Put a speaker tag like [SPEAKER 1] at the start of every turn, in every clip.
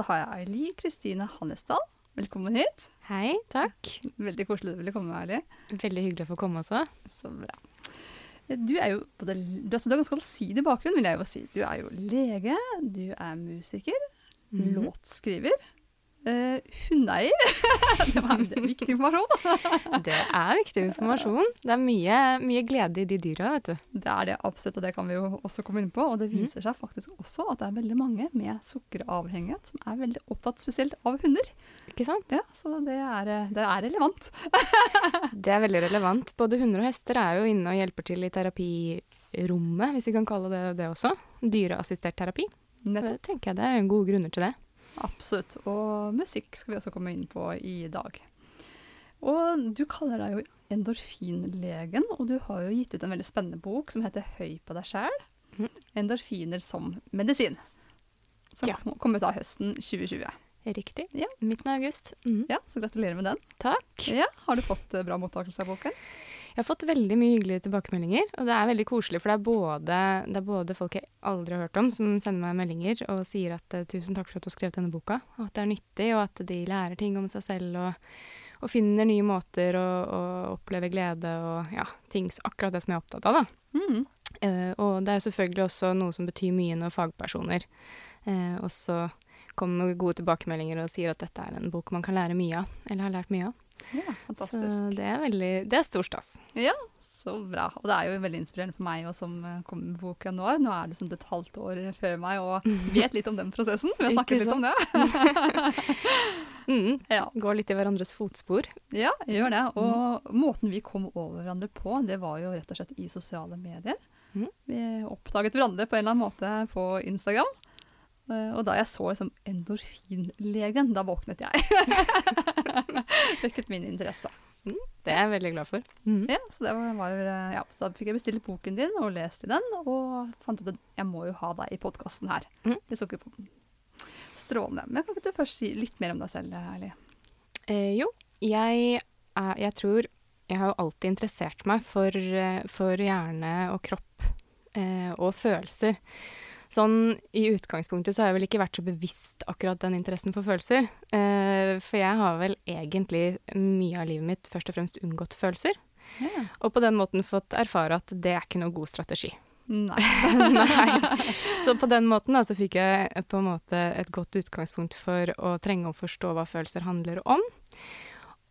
[SPEAKER 1] så har jeg Eili Kristine Hannesdal. Velkommen hit.
[SPEAKER 2] Hei, takk.
[SPEAKER 1] Veldig koselig du ville komme, Eili.
[SPEAKER 2] Veldig hyggelig å få komme også.
[SPEAKER 1] Så bra. Du er jo både, du er, du er ganske allsidig bakgrunn, vil jeg jo si. Du er jo lege, du er musiker,
[SPEAKER 2] Mhm.
[SPEAKER 1] låtskriver, eh, hundeeier. det, var, viktig informasjon.
[SPEAKER 2] Det er viktig informasjon. Det er mye, mye glede i de dyra, vet du.
[SPEAKER 1] Det er det absolutt, og det kan vi jo også komme inn på. Og det
[SPEAKER 2] viser
[SPEAKER 1] viser seg faktisk også at det er veldig mange med sukkeravhengighet som er veldig opptatt spesielt av hunder.
[SPEAKER 2] Ikke sant?
[SPEAKER 1] Ja, Så det er, eh, det er relevant.
[SPEAKER 2] Det er veldig relevant. Både hunder og hester er jo inne og hjelper til i terapirommet, hvis vi kan kalle det det også. Dyreassistert terapi.
[SPEAKER 1] Nettopp.
[SPEAKER 2] Det tenker jeg det er gode grunner til det.
[SPEAKER 1] Absolutt. Og musikk skal vi også komme inn på i dag. Og du kaller deg jo endorfinlegen, og du har jo gitt ut en veldig spennende bok som heter Høy på deg sjæl.
[SPEAKER 2] Mhm.
[SPEAKER 1] Endorfiner som medisin. Som
[SPEAKER 2] Ja.
[SPEAKER 1] kom- kom ut av høsten 2020.
[SPEAKER 2] Riktig.
[SPEAKER 1] Ja.
[SPEAKER 2] Midten av august. Mm.
[SPEAKER 1] Ja, Så gratulerer med den.
[SPEAKER 2] Takk.
[SPEAKER 1] Ja, Har du fått eh, bra mottakelse av boken?
[SPEAKER 2] Jeg har fått veldig mye hyggelige tilbakemeldinger, og det er veldig koselig, for det er både, det er både folk jeg aldri har hørt om, som sender meg meldinger og sier at eh, tusen takk for at du har skrevet denne boka, og at det er nyttig, og at de lærer ting om seg selv, og, og finner nye måter å, å oppleve glede og ja, ting, akkurat det som jeg er opptatt av, da.
[SPEAKER 1] Mm.
[SPEAKER 2] Uh, og det er selvfølgelig også noe som betyr mye når fagpersoner uh, også kommer med gode tilbakemeldinger og sier at dette er en bok man kan lære mye av, eller har lært mye av.
[SPEAKER 1] Ja,
[SPEAKER 2] Så
[SPEAKER 1] fantastisk.
[SPEAKER 2] det er veldig, det er stor stas.
[SPEAKER 1] Ja, så bra. Og det er jo veldig inspirerende for meg også, som eh, kommer med boka nå. Nå er du som et halvt år før meg og vet litt om den prosessen. Vi har snakket litt om det.
[SPEAKER 2] Mm,
[SPEAKER 1] Ja.
[SPEAKER 2] Går litt i hverandres fotspor.
[SPEAKER 1] Ja, gjør det. Og måten vi kom over hverandre på, det var jo rett og slett i sosiale medier.
[SPEAKER 2] Mm.
[SPEAKER 1] Vi oppdaget hverandre på en eller annen måte på Instagram. Eh, Og da jeg så liksom endorfinlegen, da våknet jeg. Vekket min interesse.
[SPEAKER 2] Det er jeg veldig glad for. Mm.
[SPEAKER 1] Ja, så, det var, eh, ja, så da fikk jeg bestille boken din og lest i den, og fant ut at jeg må jo ha deg i podkasten her.
[SPEAKER 2] Mm.
[SPEAKER 1] I Sukkerpodden. Strålende. Men kan ikke du først si litt mer om deg selv, Erli?
[SPEAKER 2] Eh, jo, jeg, jeg tror Jeg har jo alltid interessert meg for, eh, for hjerne og kropp eh, og følelser. Sånn i utgangspunktet så har jeg vel ikke vært så bevisst akkurat den interessen for følelser. Eh, for jeg har vel egentlig mye av livet mitt først og fremst unngått følelser.
[SPEAKER 1] Ja.
[SPEAKER 2] Og på den måten fått erfare at det er ikke noe god strategi.
[SPEAKER 1] Nei.
[SPEAKER 2] Nei. Så på den måten da, så fikk jeg på en måte et godt utgangspunkt for å trenge å forstå hva følelser handler om.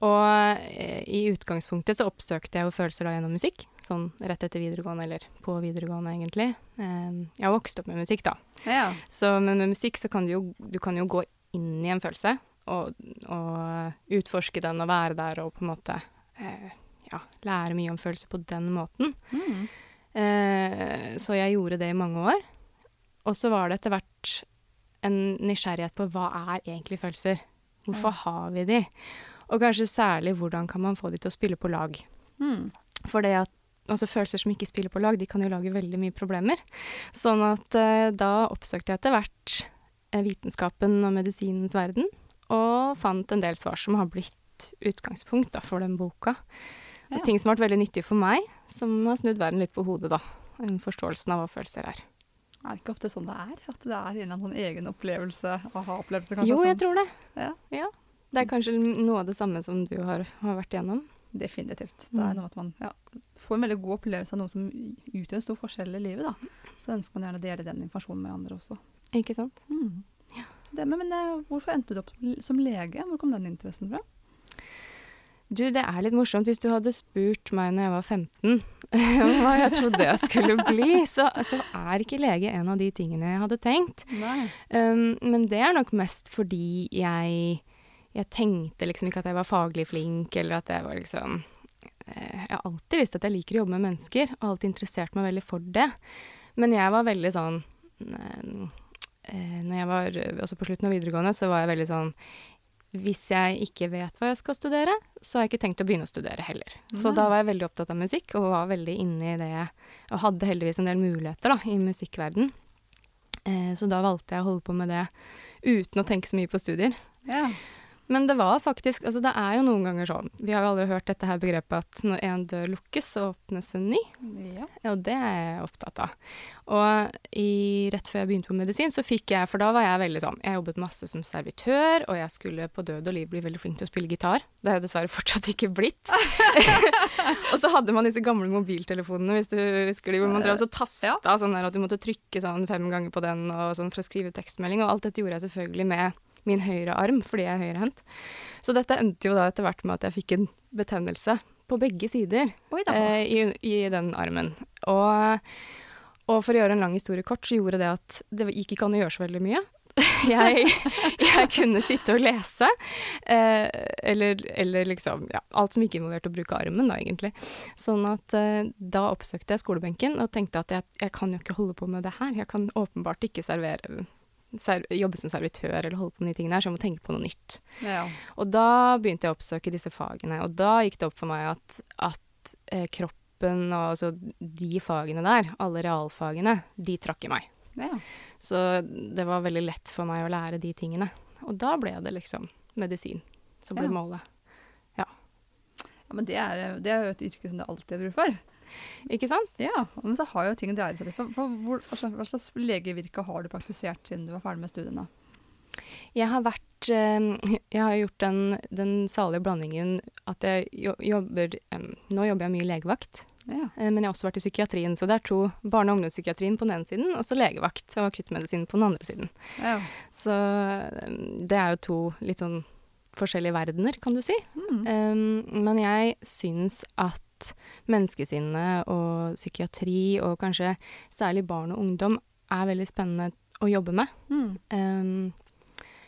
[SPEAKER 2] Og eh, i utgangspunktet så oppsøkte jeg jo følelser da gjennom musikk. Sånn rett etter videregående, eller på videregående egentlig. Eh, jeg har vokst opp med musikk, da.
[SPEAKER 1] Ja.
[SPEAKER 2] Så, men med musikk så kan du jo, du kan jo gå inn i en følelse og, og utforske den og være der og på en måte eh, ja, lære mye om følelser på den måten.
[SPEAKER 1] Mm.
[SPEAKER 2] Eh, så jeg gjorde det i mange år. Og så var det etter hvert en nysgjerrighet på hva er egentlig følelser? Hvorfor har vi de? Og kanskje særlig hvordan kan man få de til å spille på lag?
[SPEAKER 1] Mm.
[SPEAKER 2] For det at altså følelser som ikke spiller på lag, de kan jo lage veldig mye problemer. Sånn at eh, da oppsøkte jeg etter hvert eh, vitenskapen og medisinens verden, og fant en del svar som har blitt utgangspunkt da, for den boka.
[SPEAKER 1] Ja.
[SPEAKER 2] Og ting som har vært veldig nyttig for meg, som har snudd verden litt på hodet, da. En Forståelsen av hva følelser er.
[SPEAKER 1] Er det ikke ofte sånn det er? At det er en eller annen sånn egen opplevelse, aha-opplevelse kanskje?
[SPEAKER 2] Jo, jeg
[SPEAKER 1] sånn.
[SPEAKER 2] tror det.
[SPEAKER 1] Ja. Ja.
[SPEAKER 2] Det er kanskje noe av det samme som du har, har vært igjennom.
[SPEAKER 1] Definitivt. Det er
[SPEAKER 2] Mm.
[SPEAKER 1] noe at man ja, får en veldig god opplevelse av noe som utgjør en stor forskjell i livet. Da. Så ønsker man gjerne å dele den informasjonen med andre også.
[SPEAKER 2] Ikke sant?
[SPEAKER 1] Mm. Så det, men, men eh, hvorfor endte du opp som lege? Hvor kom den interessen fra?
[SPEAKER 2] Du, det er litt morsomt. Hvis du hadde spurt meg når jeg var 15 hva jeg trodde jeg skulle bli, så, så er ikke lege en av de tingene jeg hadde tenkt. Um, men det er nok mest fordi jeg, jeg tenkte liksom ikke at jeg var faglig flink, eller at jeg var liksom eh, Jeg har alltid visst at jeg liker å jobbe med mennesker, og alltid interessert meg veldig for det. Men jeg var veldig sånn eh, eh, når jeg var altså på slutten av videregående, så var jeg veldig sånn Hvis jeg ikke vet hva jeg skal studere, så har jeg ikke tenkt å begynne å studere heller. Så da var jeg veldig opptatt av musikk, og var veldig inne i det, og hadde heldigvis en del muligheter da, i musikkverden. Eh, så da valgte jeg å holde på med det uten å tenke så mye på studier.
[SPEAKER 1] Ja.
[SPEAKER 2] Men det var faktisk Altså, det er jo noen ganger sånn Vi har jo aldri hørt dette her begrepet at når en dør lukkes, så åpnes en ny.
[SPEAKER 1] ja.
[SPEAKER 2] Og det er jeg opptatt av. Og i, rett før jeg begynte på medisin, så fikk jeg For da var jeg veldig sånn Jeg jobbet masse som servitør, og jeg skulle på død og liv bli veldig flink til å spille gitar. Det har jeg dessverre fortsatt ikke blitt. og så hadde man disse gamle mobiltelefonene, hvis du husker de, hvor man drev og så tasta
[SPEAKER 1] Ja.
[SPEAKER 2] sånn der at du måtte trykke sånn fem ganger på den og sånn for å skrive tekstmelding, og alt dette gjorde jeg selvfølgelig med min høyre arm fordi jeg er høyrehendt. Så dette endte jo da etter hvert med at jeg fikk en betennelse på begge sider eh, i, i den armen. Og, og for å gjøre en lang historie kort, så gjorde det at det gikk ikke an å gjøre så veldig mye. Jeg, jeg kunne sitte og lese, eh, eller, eller liksom ja, alt som ikke involverte å bruke armen, da, egentlig. Sånn at eh, da oppsøkte jeg skolebenken og tenkte at jeg, jeg kan jo ikke holde på med det her. Jeg kan åpenbart ikke servere ser, jobbe som servitør eller holde på med de tingene her, så jeg må tenke på noe nytt.
[SPEAKER 1] Ja.
[SPEAKER 2] Og da begynte jeg å oppsøke disse fagene, og da gikk det opp for meg at, at eh, kroppen og altså de fagene der, alle realfagene, de trakk i meg.
[SPEAKER 1] ja.
[SPEAKER 2] Så det var veldig lett for meg å lære de tingene. Og da ble det liksom medisin som ble
[SPEAKER 1] Ja.
[SPEAKER 2] målet.
[SPEAKER 1] ja men det er, det er jo et yrke som det alltid er bruk for.
[SPEAKER 2] Ikke sant?
[SPEAKER 1] Ja, men så har jo ting dreid seg litt. For, hva slags- legevirke har du praktisert siden du var ferdig med studiene?
[SPEAKER 2] Jeg har vært eh, Jeg har gjort den, den salige blandingen at jeg jobber Nå jobber jeg mye legevakt.
[SPEAKER 1] Ja.
[SPEAKER 2] Eh, Men jeg har også vært i psykiatrien, så det er to barne- og ungdomspsykiatrien på den ene siden, og så legevakt og akuttmedisin på den andre siden.
[SPEAKER 1] ja.
[SPEAKER 2] Så um, det er jo to litt sånn forskjellige verdener, kan du si.
[SPEAKER 1] Mm.
[SPEAKER 2] Um, men jeg syns at menneskesinnet og psykiatri, og kanskje særlig barn og ungdom, er veldig spennende å jobbe med.
[SPEAKER 1] Mm.
[SPEAKER 2] Um,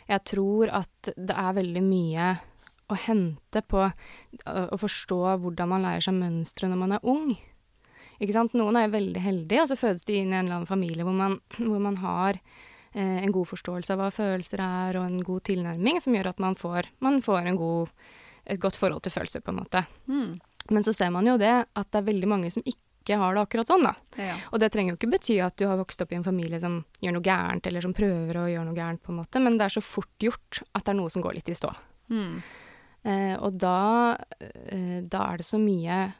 [SPEAKER 2] jeg tror at det er veldig mye å hente på å forstå hvordan man lærer seg mønstre når man er ung. Ikke sant? Noen er veldig heldige, og så fødes de inn i en eller annen familie hvor man, hvor man har eh, en god forståelse av hva følelser er, og en god tilnærming som gjør at man får, man får en god, et godt forhold til følelser, på en måte.
[SPEAKER 1] Mm.
[SPEAKER 2] Men så ser man jo det at det er veldig mange som ikke har det akkurat sånn, da.
[SPEAKER 1] Ja.
[SPEAKER 2] Og det trenger jo ikke bety at du har vokst opp i en familie som gjør noe gærent, eller som prøver å gjøre noe gærent, på en måte, men det er så fort gjort at det er noe som går litt i stå.
[SPEAKER 1] Mm.
[SPEAKER 2] Eh, og da, eh, da er det så mye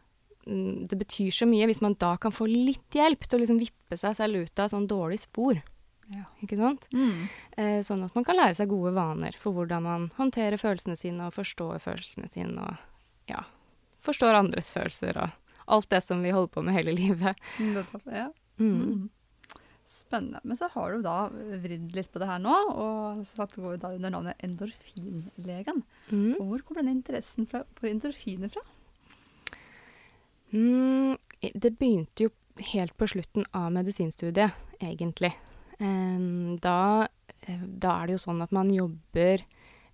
[SPEAKER 2] mm, Det betyr så mye hvis man da kan få litt hjelp til å liksom vippe seg selv ut av sånn dårlig spor.
[SPEAKER 1] Ja.
[SPEAKER 2] Ikke sant?
[SPEAKER 1] Mm.
[SPEAKER 2] Eh, sånn at man kan lære seg gode vaner for hvordan man håndterer følelsene sine og forstår følelsene sine og ja, forstår andres følelser og alt det som vi holder på med hele livet.
[SPEAKER 1] Ja.
[SPEAKER 2] Mm.
[SPEAKER 1] Mm. Spennende. Men så har du da vridd litt på det her nå, og satt går da under navnet Endorfinlegen.
[SPEAKER 2] Mm.
[SPEAKER 1] Og hvor kommer den interessen fra, for endorfiner fra?
[SPEAKER 2] Mm, det begynte jo helt på slutten av medisinstudiet, egentlig. Da, eh, da er det jo sånn at man jobber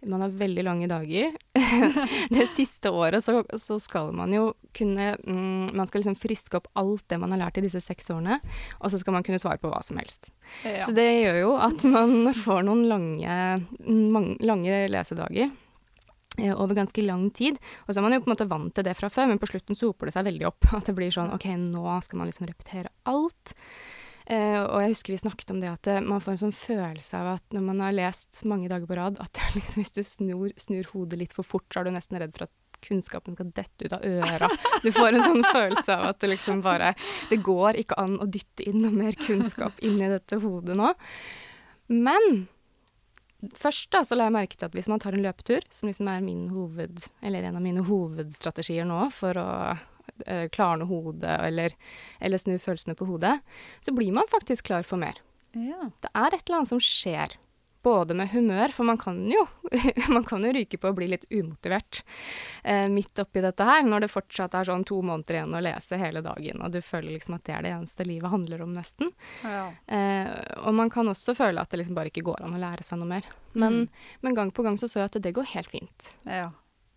[SPEAKER 2] Man har veldig lange dager. det siste året så, så skal man jo kunne mm, Man skal liksom friske opp alt det man har lært i disse seks årene, og så skal man kunne svare på hva som helst.
[SPEAKER 1] Ja.
[SPEAKER 2] Så det gjør jo at man får noen lange, mange, lange lesedager eh, over ganske lang tid. Og så er man jo på en måte vant til det fra før, men på slutten så hoper det seg veldig opp. At det blir sånn OK, nå skal man liksom repetere alt. Eh, og jeg husker vi snakket om det at eh, man får en sånn følelse av at når man har lest mange dager på rad, at liksom, hvis du snur, snur hodet litt for fort, så er du nesten redd for at kunnskapen skal dette ut av øra. Du får en sånn følelse av at det liksom bare Det går ikke an å dytte inn noe mer kunnskap inn i dette hodet nå. Men først da, så la jeg merke til at hvis man tar en løpetur, som liksom er min hoved, eller en av mine hovedstrategier nå for å klarne hodet eller, eller snu følelsene på hodet, så blir man faktisk klar for mer.
[SPEAKER 1] ja.
[SPEAKER 2] Det er et eller annet som skjer. Både med humør, for man kan jo, man kan jo ryke på å bli litt umotivert eh, midt oppi dette her, når det fortsatt er sånn to måneder igjen å lese hele dagen, og du føler liksom at det er det eneste livet handler om, nesten.
[SPEAKER 1] ja.
[SPEAKER 2] Eh, og man kan også føle at det liksom bare ikke går an å lære seg noe mer. Men, men gang på gang så så jeg at det går helt fint.
[SPEAKER 1] ja.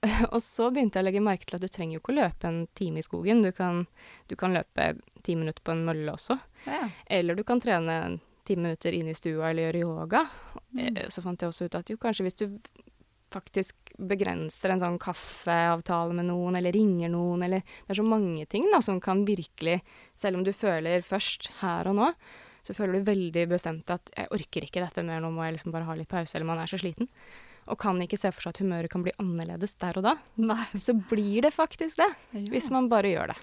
[SPEAKER 2] Og så begynte jeg å legge merke til at du trenger jo ikke å løpe en time i skogen. Du kan, du kan løpe ti minutter på en mølle også.
[SPEAKER 1] ja.
[SPEAKER 2] Eller du kan trene ti minutter inn i stua eller gjøre yoga.
[SPEAKER 1] Mm.
[SPEAKER 2] Eh, Så fant jeg også ut at jo, kanskje hvis du faktisk begrenser en sånn kaffeavtale med noen, eller ringer noen, eller Det er så mange ting da som kan virkelig Selv om du føler først her og nå, så føler du veldig bestemt at 'jeg orker ikke dette mer, nå må jeg liksom bare ha litt pause', eller man er så sliten. Og kan ikke se for seg at humøret kan bli annerledes der og da.
[SPEAKER 1] Nei.
[SPEAKER 2] Så blir det faktisk det, hvis man bare gjør det.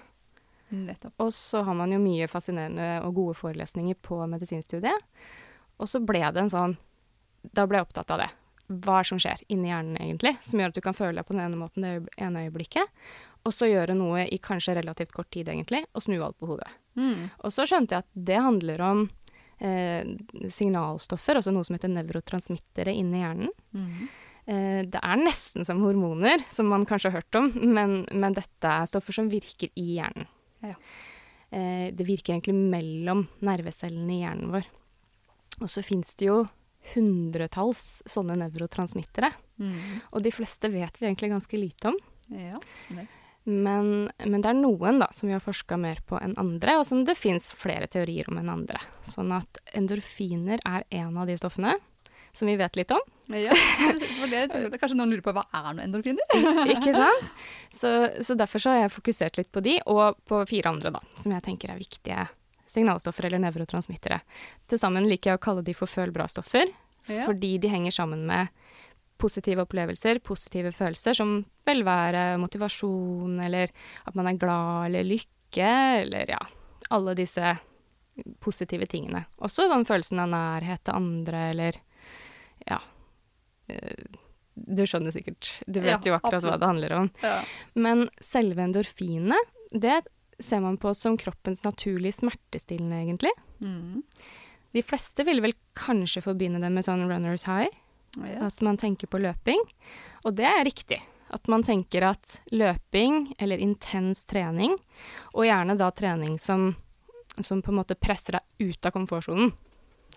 [SPEAKER 1] Nettopp.
[SPEAKER 2] Og så har man jo mye fascinerende og gode forelesninger på medisinstudiet. Og så ble det en sånn Da ble jeg opptatt av det. Hva er som skjer inni hjernen egentlig, som gjør at du kan føle deg på den ene måten det ene øyeblikket, og så gjøre noe i kanskje relativt kort tid egentlig, og snu alt på hodet.
[SPEAKER 1] Mm.
[SPEAKER 2] Og så skjønte jeg at det handler om eh, signalstoffer, altså noe som heter nevrotransmittere inni hjernen.
[SPEAKER 1] Mm.
[SPEAKER 2] Eh, det er nesten som hormoner, som man kanskje har hørt om, men, men dette er stoffer som virker i hjernen.
[SPEAKER 1] Ja.
[SPEAKER 2] Eh, det virker egentlig mellom nervecellene i hjernen vår. Og så fins det jo hundretalls sånne nevrotransmittere,
[SPEAKER 1] Mm.
[SPEAKER 2] og de fleste vet vi egentlig ganske lite om.
[SPEAKER 1] Ja. det-
[SPEAKER 2] Men, men det er noen da, som vi har forska mer på enn andre, og som det fins flere teorier om enn andre. Sånn at endorfiner er en av de stoffene som vi vet litt om.
[SPEAKER 1] Ja, for det, det kanskje noen lurer på hva er noen endorfiner?
[SPEAKER 2] Ikke sant? Så, så derfor så har jeg fokusert litt på de, og på fire andre, da, som jeg tenker er viktige signalstoffer eller nevrotransmittere. Til sammen liker jeg å kalle de for føl bra-stoffer,
[SPEAKER 1] Ja.
[SPEAKER 2] fordi de henger sammen med positive opplevelser, positive følelser, som velvære, motivasjon, eller at man er glad, eller lykke, eller ja, alle disse positive tingene. Også den følelsen av nærhet til andre, eller ja eh, Du skjønner sikkert. Du vet
[SPEAKER 1] Ja,
[SPEAKER 2] jo akkurat hva det handler om.
[SPEAKER 1] Ja.
[SPEAKER 2] Men selve endorfinene, det ser man på som kroppens naturlige smertestillende, egentlig.
[SPEAKER 1] Mm.
[SPEAKER 2] De fleste vil vel kanskje forbinde det med sånn runners high,
[SPEAKER 1] Yes.
[SPEAKER 2] at man tenker på løping. Og det er riktig. At man tenker at løping, eller intens trening, og gjerne da trening som, som på en måte presser deg ut av komfortsonen,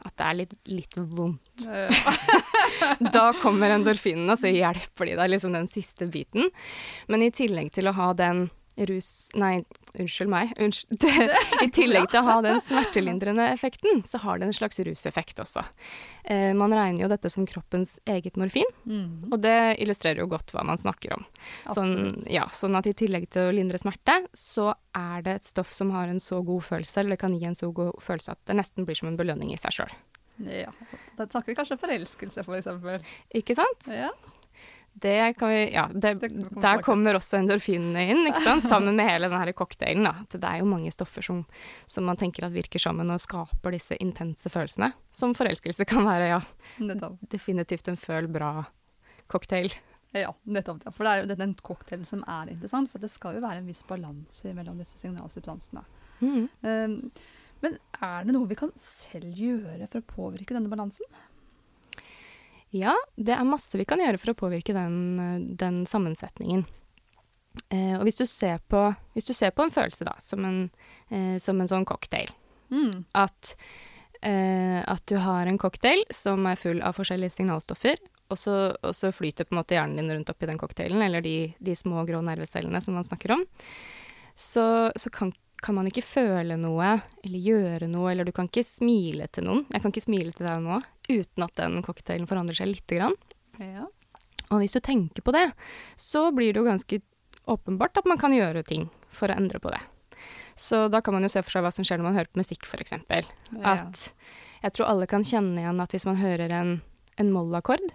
[SPEAKER 2] at det er litt, litt vondt. Da kommer endorfinene, og så hjelper de deg liksom den siste biten. Men i tillegg til å ha den rus... Nei, unnskyld meg. Unnskyld. I tillegg til å ha den smertelindrende effekten, så har det en slags ruseffekt også. Eh, man regner jo dette som kroppens eget morfin,
[SPEAKER 1] Mm.
[SPEAKER 2] og det illustrerer jo godt hva man snakker om. Sånn, ja, sånn at i tillegg til å lindre smerte, så er det et stoff som har en så god følelse, eller det kan gi en så god følelse at det nesten blir som en belønning i seg sjøl.
[SPEAKER 1] Ja. Da snakker vi kanskje forelskelse, for eksempel.
[SPEAKER 2] Ikke sant?
[SPEAKER 1] Ja.
[SPEAKER 2] Det kan vi, ja, det,
[SPEAKER 1] Det kommer
[SPEAKER 2] der kommer også endorfinene inn, ikke sant? sammen med hele denne cocktailen. Da. Det er jo mange stoffer som, som man tenker at virker sammen og skaper disse intense følelsene. Som forelskelse kan være, ja,
[SPEAKER 1] Nettopp.
[SPEAKER 2] definitivt en føl bra-cocktail.
[SPEAKER 1] Ja, nettopp. Ja. For det er jo den cocktailen som er interessant, for det skal jo være en viss balanse mellom disse signalsubstansene.
[SPEAKER 2] Mm.
[SPEAKER 1] Um, men er det noe vi kan selv gjøre for å påvirke denne balansen?
[SPEAKER 2] Ja, det er masse vi kan gjøre for å påvirke den, eh, den sammensetningen. Eh, og hvis du, ser på, hvis du ser på en følelse da, som en, eh, som en sånn cocktail,
[SPEAKER 1] Mm.
[SPEAKER 2] at, eh, at du har en cocktail som er full av forskjellige signalstoffer, og så, og så flyter på en måte hjernen din rundt oppi den cocktailen, eller de, de små grå nervecellene som man snakker om, så, så kan, kan man ikke føle noe, eller gjøre noe, eller du kan ikke smile til noen. Jeg kan ikke smile til deg nå, uten at den cocktailen forandrer seg lite grann.
[SPEAKER 1] Ja.
[SPEAKER 2] Og hvis du tenker på det, så blir det jo ganske åpenbart at man kan gjøre ting for å endre på det. Så da kan man jo se for seg hva som skjer når man hører på musikk, f.eks. At jeg tror alle kan kjenne igjen at hvis man hører en, en mollakkord,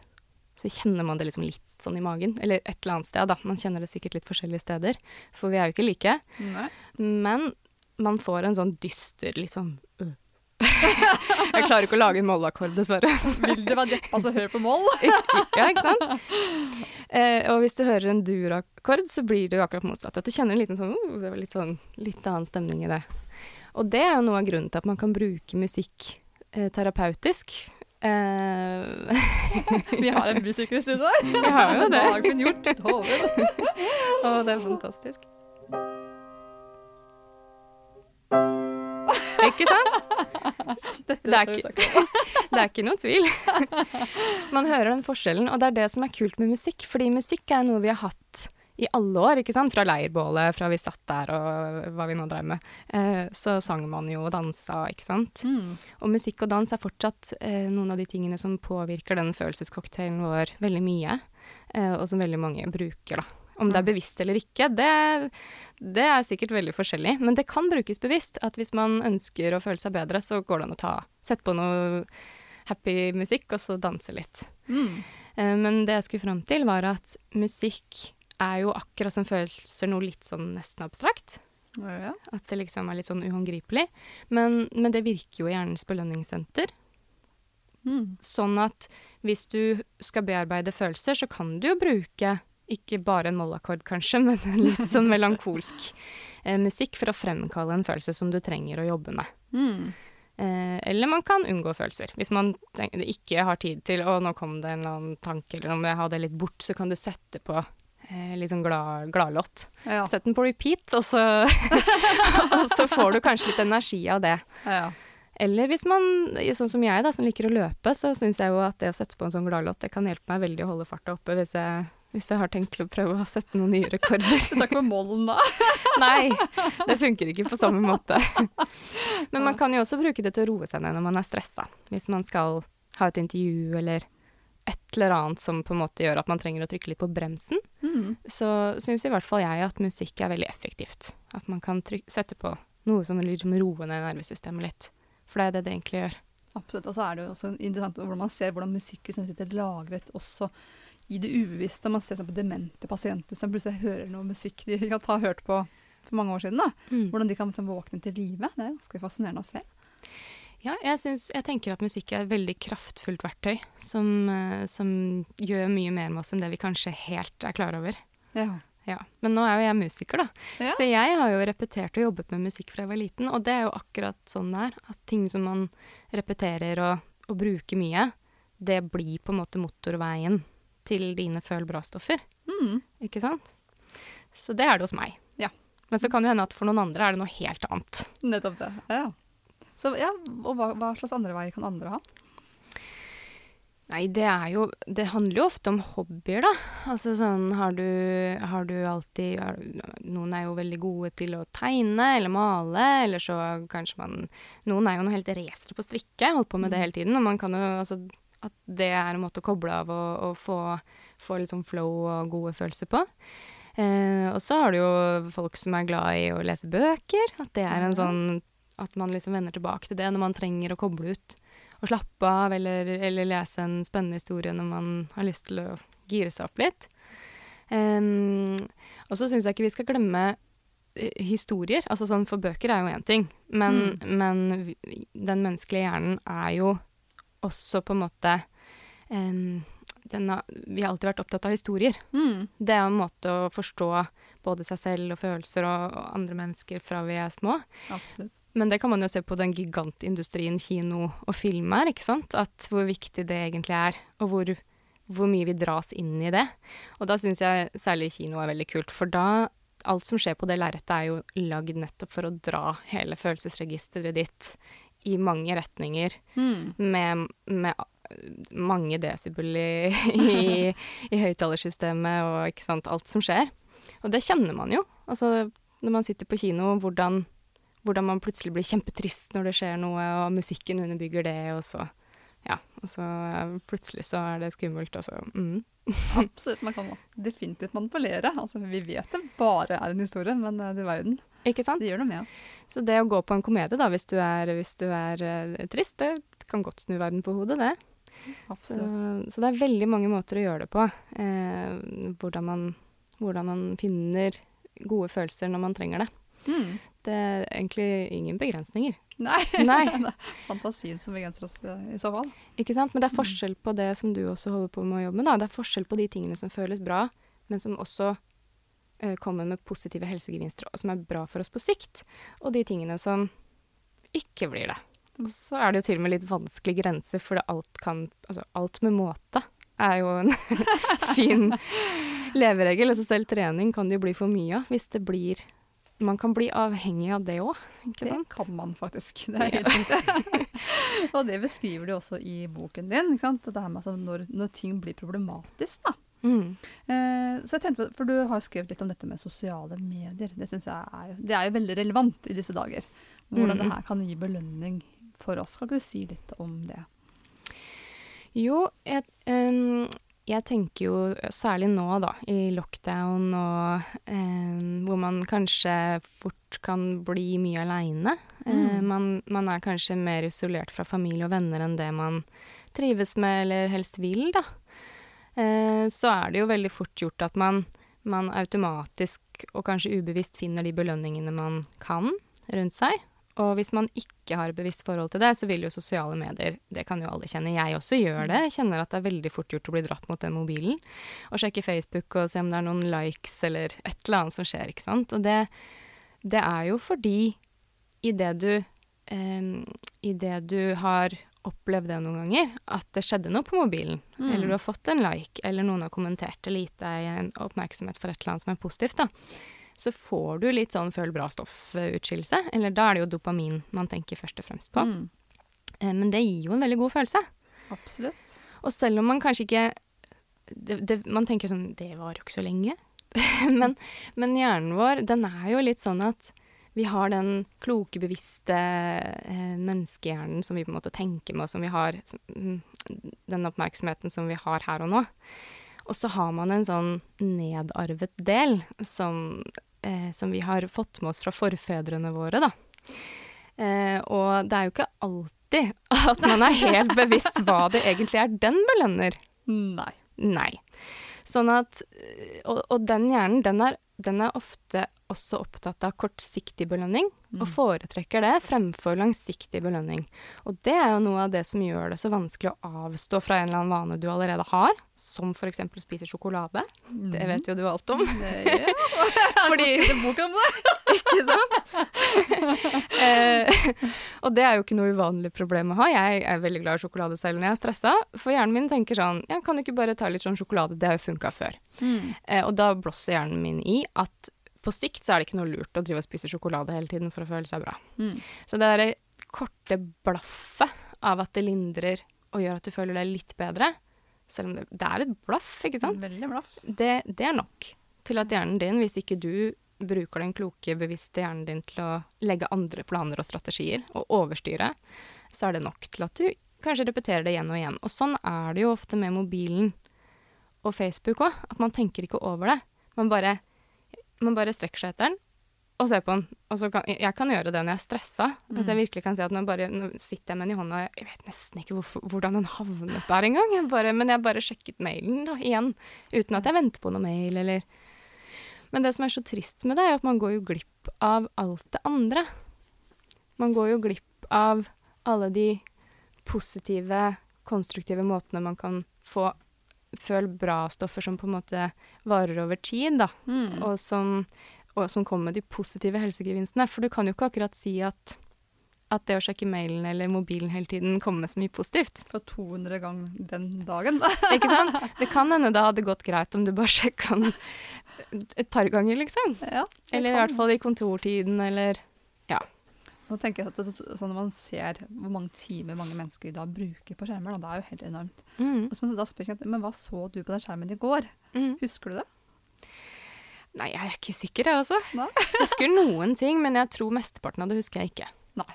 [SPEAKER 2] så kjenner man det liksom litt sånn i magen. Eller et eller annet sted, da. Man kjenner det sikkert litt forskjellige steder. For vi er jo ikke like.
[SPEAKER 1] Nei.
[SPEAKER 2] Men man får en sånn dyster, litt sånn øh. Jeg klarer ikke å lage en mollakkord, dessverre.
[SPEAKER 1] Vil det være deppa så hører på moll?
[SPEAKER 2] Ja, ikke sant? Eh, og hvis du hører en dur-akkord, så blir det jo akkurat motsatt. At du kjenner en liten sånn, oh, det var litt sånn litt annen stemning i det. Og det er jo noe av grunnen til at man kan bruke musikk eh, terapeutisk. Eh,
[SPEAKER 1] Vi har en musiker i studio her.
[SPEAKER 2] Vi har jo det.
[SPEAKER 1] Dagen gjort.
[SPEAKER 2] Og det er fantastisk. Ikke sant? Det er ikke- Det er ikke noe tvil. Man hører den forskjellen, og det er det som er kult med musikk. Fordi musikk er noe vi har hatt i alle år, ikke sant. Fra leirbålet, fra vi satt der og hva vi nå drev med. Eh, så sang man jo og dansa, ikke sant.
[SPEAKER 1] Mm.
[SPEAKER 2] Og musikk og dans er fortsatt eh, noen av de tingene som påvirker den følelsescocktailen vår veldig mye, eh, og som veldig mange bruker, da. Om det er bevisst eller ikke, det, det er sikkert veldig forskjellig. Men det kan brukes bevisst. At hvis man ønsker å føle seg bedre, så går det an å ta, sette på noe happy musikk, og så danse litt.
[SPEAKER 1] Mm.
[SPEAKER 2] Eh, Men det jeg skulle fram til, var at musikk er jo akkurat som følelser noe litt sånn nesten abstrakt.
[SPEAKER 1] Ja.
[SPEAKER 2] At det liksom er litt sånn uhåndgripelig. Men, men det virker jo i hjernens belønningssenter.
[SPEAKER 1] Mm.
[SPEAKER 2] Sånn at hvis du skal bearbeide følelser, så kan du jo bruke ikke bare en mollakkord, kanskje, men en litt sånn melankolsk eh, musikk for å fremkalle en følelse som du trenger å jobbe med.
[SPEAKER 1] Mm.
[SPEAKER 2] Eh, eller man kan unngå følelser. Hvis man tenker, ikke har tid til å nå kom det en eller annen tanke, eller om jeg har det litt bort, så kan du sette på litt sånn glad, gladlåt.
[SPEAKER 1] Ja.
[SPEAKER 2] Sett den på repeat, og så, og så får du kanskje litt energi av det.
[SPEAKER 1] ja.
[SPEAKER 2] Eller hvis man, sånn som jeg da, som liker å løpe, så syns jeg jo at det å sette på en sånn gladlåt, det kan hjelpe meg veldig å holde farta oppe hvis jeg, hvis jeg har tenkt til å prøve å sette noen nye rekorder.
[SPEAKER 1] Takk for målen, da.
[SPEAKER 2] Nei, det funker ikke på samme måte. Men man kan jo også bruke det til å roe seg ned når man er stressa. Hvis man skal ha et intervju eller et eller annet som på en måte gjør at man trenger å trykke litt på bremsen,
[SPEAKER 1] Mm.
[SPEAKER 2] så syns i hvert fall jeg at musikk er veldig effektivt. At man kan tryk sette på noe som liksom roer ned nervesystemet litt. For det er det det egentlig gjør.
[SPEAKER 1] Absolutt. Og så er det jo også interessant hvordan man ser hvordan musikk liksom sitter lagret også i det ubevisste. Man ser sånn på demente pasienter som plutselig hører noe musikk de kan ta hørt på for mange år siden. da. Hvordan de kan liksom våkne til live. Det er ganske fascinerende å se.
[SPEAKER 2] Ja, jeg, synes, jeg tenker at musikk er et veldig kraftfullt verktøy som, eh, som gjør mye mer med oss enn det vi kanskje helt er klar over.
[SPEAKER 1] Ja.
[SPEAKER 2] Ja. Men nå er jo jeg musiker, da.
[SPEAKER 1] Ja.
[SPEAKER 2] Så jeg har jo repetert og jobbet med musikk fra jeg var liten, og det er jo akkurat sånn det er. At ting som man repeterer og, og bruker mye, det blir på en måte motorveien til dine føl bra-stoffer.
[SPEAKER 1] Mm.
[SPEAKER 2] Ikke sant? Så det er det hos meg.
[SPEAKER 1] Ja.
[SPEAKER 2] Men så kan det hende at for noen andre er det noe helt annet.
[SPEAKER 1] Nettopp det. Ja. Så ja, Og hva, hva slags andre veier kan andre ha?
[SPEAKER 2] Nei, det er jo Det handler jo ofte om hobbyer, da. Altså sånn Har du, har du alltid har, Noen er jo veldig gode til å tegne eller male, eller så kanskje man Noen er jo noe helt racere på strikke, holdt på med det hele tiden. Og man kan jo altså At det er en måte å koble av og, og få, få litt sånn flow og gode følelser på. Eh, og så har du jo folk som er glad i å lese bøker. At det er en sånn At man liksom vender tilbake til det når man trenger å koble ut og slappe av, eller, eller lese en spennende historie når man har lyst til å gire seg opp litt. Um, og så syns jeg ikke vi skal glemme eh, historier. Altså sånn, for bøker er jo én ting, men, men den menneskelige hjernen er jo også på en måte um, den har, Vi har alltid vært opptatt av historier.
[SPEAKER 1] Mm.
[SPEAKER 2] Det er en måte å forstå både seg selv og følelser og, og andre mennesker fra vi er små.
[SPEAKER 1] Absolutt.
[SPEAKER 2] Men det kan man jo se på den gigantindustrien kino og film er, ikke sant? At hvor viktig det egentlig er, og hvor, hvor mye vi dras inn i det. Og da syns jeg særlig kino er veldig kult, for da Alt som skjer på det lerretet er jo lagd nettopp for å dra hele følelsesregisteret ditt i mange retninger,
[SPEAKER 1] Mm.
[SPEAKER 2] med, med mange desibel i, i, i høyttalersystemet og sant, alt som skjer. Og det kjenner man jo. Altså, når man sitter på kino, hvordan, hvordan man plutselig blir kjempetrist når det skjer noe, og musikken underbygger det, og så Ja. Og så eh, plutselig så er det skummelt, og så mm.
[SPEAKER 1] Absolutt. Man kan definitivt manipulere. Altså, vi vet det bare er en historie, men uh, du verden,
[SPEAKER 2] Ikke sant?
[SPEAKER 1] det gjør noe med oss.
[SPEAKER 2] Så det å gå på en komedie, da, hvis du er, hvis du er uh, trist, det kan godt snu verden på hodet, det. Så,
[SPEAKER 1] Absolutt.
[SPEAKER 2] så det er veldig mange måter å gjøre det på. Eh, hvordan, man, hvordan man finner gode følelser når man trenger det.
[SPEAKER 1] Mm.
[SPEAKER 2] Det er egentlig ingen begrensninger.
[SPEAKER 1] Nei.
[SPEAKER 2] Nei.
[SPEAKER 1] det er fantasien som begrenser oss uh, i så fall.
[SPEAKER 2] Ikke sant? Men det er forskjell på det som du også holder på med å jobbe med. Da. Det er forskjell på de tingene som føles bra, men som også ø, kommer med positive helsegevinster, og som er bra for oss på sikt, og de tingene som ikke blir det. Og så er det jo til og med litt vanskelig grense, for det alt kan Altså alt med måte er jo en fin leveregel. Altså selv trening kan det jo bli for mye av hvis det blir Man kan bli avhengig av det òg,
[SPEAKER 1] Det
[SPEAKER 2] sant?
[SPEAKER 1] kan man faktisk. Det riktig. og det beskriver du også i boken din. ikke sant? Det her med altså når, når ting blir problematisk.
[SPEAKER 2] Mm.
[SPEAKER 1] Eh, så jeg tenkte, på- For du har skrevet litt om dette med sosiale medier. Det er jo, det er jo veldig relevant i disse dager. Hvordan
[SPEAKER 2] Mm.
[SPEAKER 1] det her kan gi belønning for oss. Kan du si litt om det?
[SPEAKER 2] Jo, jeg, ehm, jeg tenker jo særlig nå, da, i lockdown og eh, hvor man kanskje fort kan bli mye aleine.
[SPEAKER 1] Mm.
[SPEAKER 2] man, man er kanskje mer isolert fra familie og venner enn det man trives med eller helst vil, da. Eh, så er det jo veldig fort gjort at man, man automatisk og kanskje ubevisst finner de belønningene man kan rundt seg. Og hvis man ikke har et bevisst forhold til det, så vil jo sosiale medier Det kan jo alle kjenne. Jeg også gjør det. Jeg kjenner at det er veldig fort gjort å bli dratt mot den mobilen. Og sjekke Facebook og se om det er noen likes eller et eller annet som skjer, ikke sant. Og det, det er jo fordi idet du um, Idet du har opplevd det noen ganger, at det skjedde noe på mobilen,
[SPEAKER 1] Mm.
[SPEAKER 2] eller du har fått en like, eller noen har kommentert eller gitt deg en oppmerksomhet for et eller annet som er positivt, da, så får du litt sånn føl bra-stoff-utskillelse. Eller da er det jo dopamin man tenker først og fremst på.
[SPEAKER 1] Mm.
[SPEAKER 2] Eh, Men det gir jo en veldig god følelse.
[SPEAKER 1] Absolutt.
[SPEAKER 2] Og selv om man kanskje ikke det, det, Man tenker sånn Det varer jo ikke så lenge. men, men hjernen vår, den er jo litt sånn at vi har den kloke, bevisste eh, menneskehjernen som vi på en måte tenker med, og som vi har mm, Den oppmerksomheten som vi har her og nå. Og så har man en sånn nedarvet del som, som vi har fått med oss fra forfedrene våre, da. Eh, og det er jo ikke alltid at man er helt bevisst hva det egentlig er den belønner.
[SPEAKER 1] Nei.
[SPEAKER 2] Nei. Sånn at øh, Og, og den hjernen, den er, den er ofte også opptatt av kortsiktig belønning,
[SPEAKER 1] Mm.
[SPEAKER 2] og foretrekker det fremfor langsiktig belønning. Og det er jo noe av det som gjør det så vanskelig å avstå fra en eller annen vane du allerede har, som f.eks. spiser sjokolade. Det vet jo du alt om.
[SPEAKER 1] Det, gjør
[SPEAKER 2] Fordi
[SPEAKER 1] Jeg har bok om det.
[SPEAKER 2] Ikke sant? eh, og det er jo ikke noe uvanlig problem å ha. Jeg er veldig glad i sjokolade selv når jeg er stressa. For hjernen min tenker sånn Ja, kan du ikke bare ta litt sånn sjokolade? Det har jo funka før. Eh, og da blåser hjernen min i at på sikt så er det ikke noe lurt å drive og spise sjokolade hele tiden for å føle seg bra.
[SPEAKER 1] Mm.
[SPEAKER 2] Så det derre korte blaffet av at det lindrer og gjør at du føler deg litt bedre, selv om det, det er et blaff, ikke sant?
[SPEAKER 1] Veldig blaff.
[SPEAKER 2] det, det er nok til at hjernen din, hvis ikke du bruker den kloke, bevisste hjernen din til å legge andre planer og strategier og overstyre, så er det nok til at du kanskje repeterer det igjen og igjen. Og sånn er det jo ofte med mobilen og Facebook òg, at man tenker ikke over det. Man bare, man bare strekker seg etter den og ser på den. Og så kan, jeg kan gjøre det når jeg er stressa. At jeg virkelig kan si at nå, bare, nå sitter jeg med den i hånda, jeg vet nesten ikke hvorfor, hvordan den havnet der engang. Men jeg bare sjekket mailen da, igjen, uten at jeg venter på noe mail eller Men det som er så trist med det, er at man går jo glipp av alt det andre. Man går jo glipp av alle de positive, konstruktive måtene man kan få føl bra-stoffer som på en måte varer over tid, da
[SPEAKER 1] Mm.
[SPEAKER 2] og som, og som kommer med de positive helsegevinstene. For du kan jo ikke akkurat si at, at det å sjekke mailen eller mobilen hele tiden kommer med så mye positivt.
[SPEAKER 1] For 200 ganger den dagen.
[SPEAKER 2] Ikke sant? Det kan hende det hadde gått greit om du bare sjekka den et par ganger, liksom.
[SPEAKER 1] ja,
[SPEAKER 2] Eller i hvert fall i kontortiden, eller
[SPEAKER 1] Nå tenker jeg at det, så- sånn Når man ser hvor mange timer mange mennesker da bruker på skjermer, da, det er jo helt enormt.
[SPEAKER 2] mm,
[SPEAKER 1] Og så da spør jeg, men hva så du på den skjermen i går?
[SPEAKER 2] mm.
[SPEAKER 1] Husker du det?
[SPEAKER 2] Nei, jeg er ikke sikker, jeg også. Jeg husker noen ting, men jeg tror mesteparten av det husker jeg ikke.
[SPEAKER 1] Nei.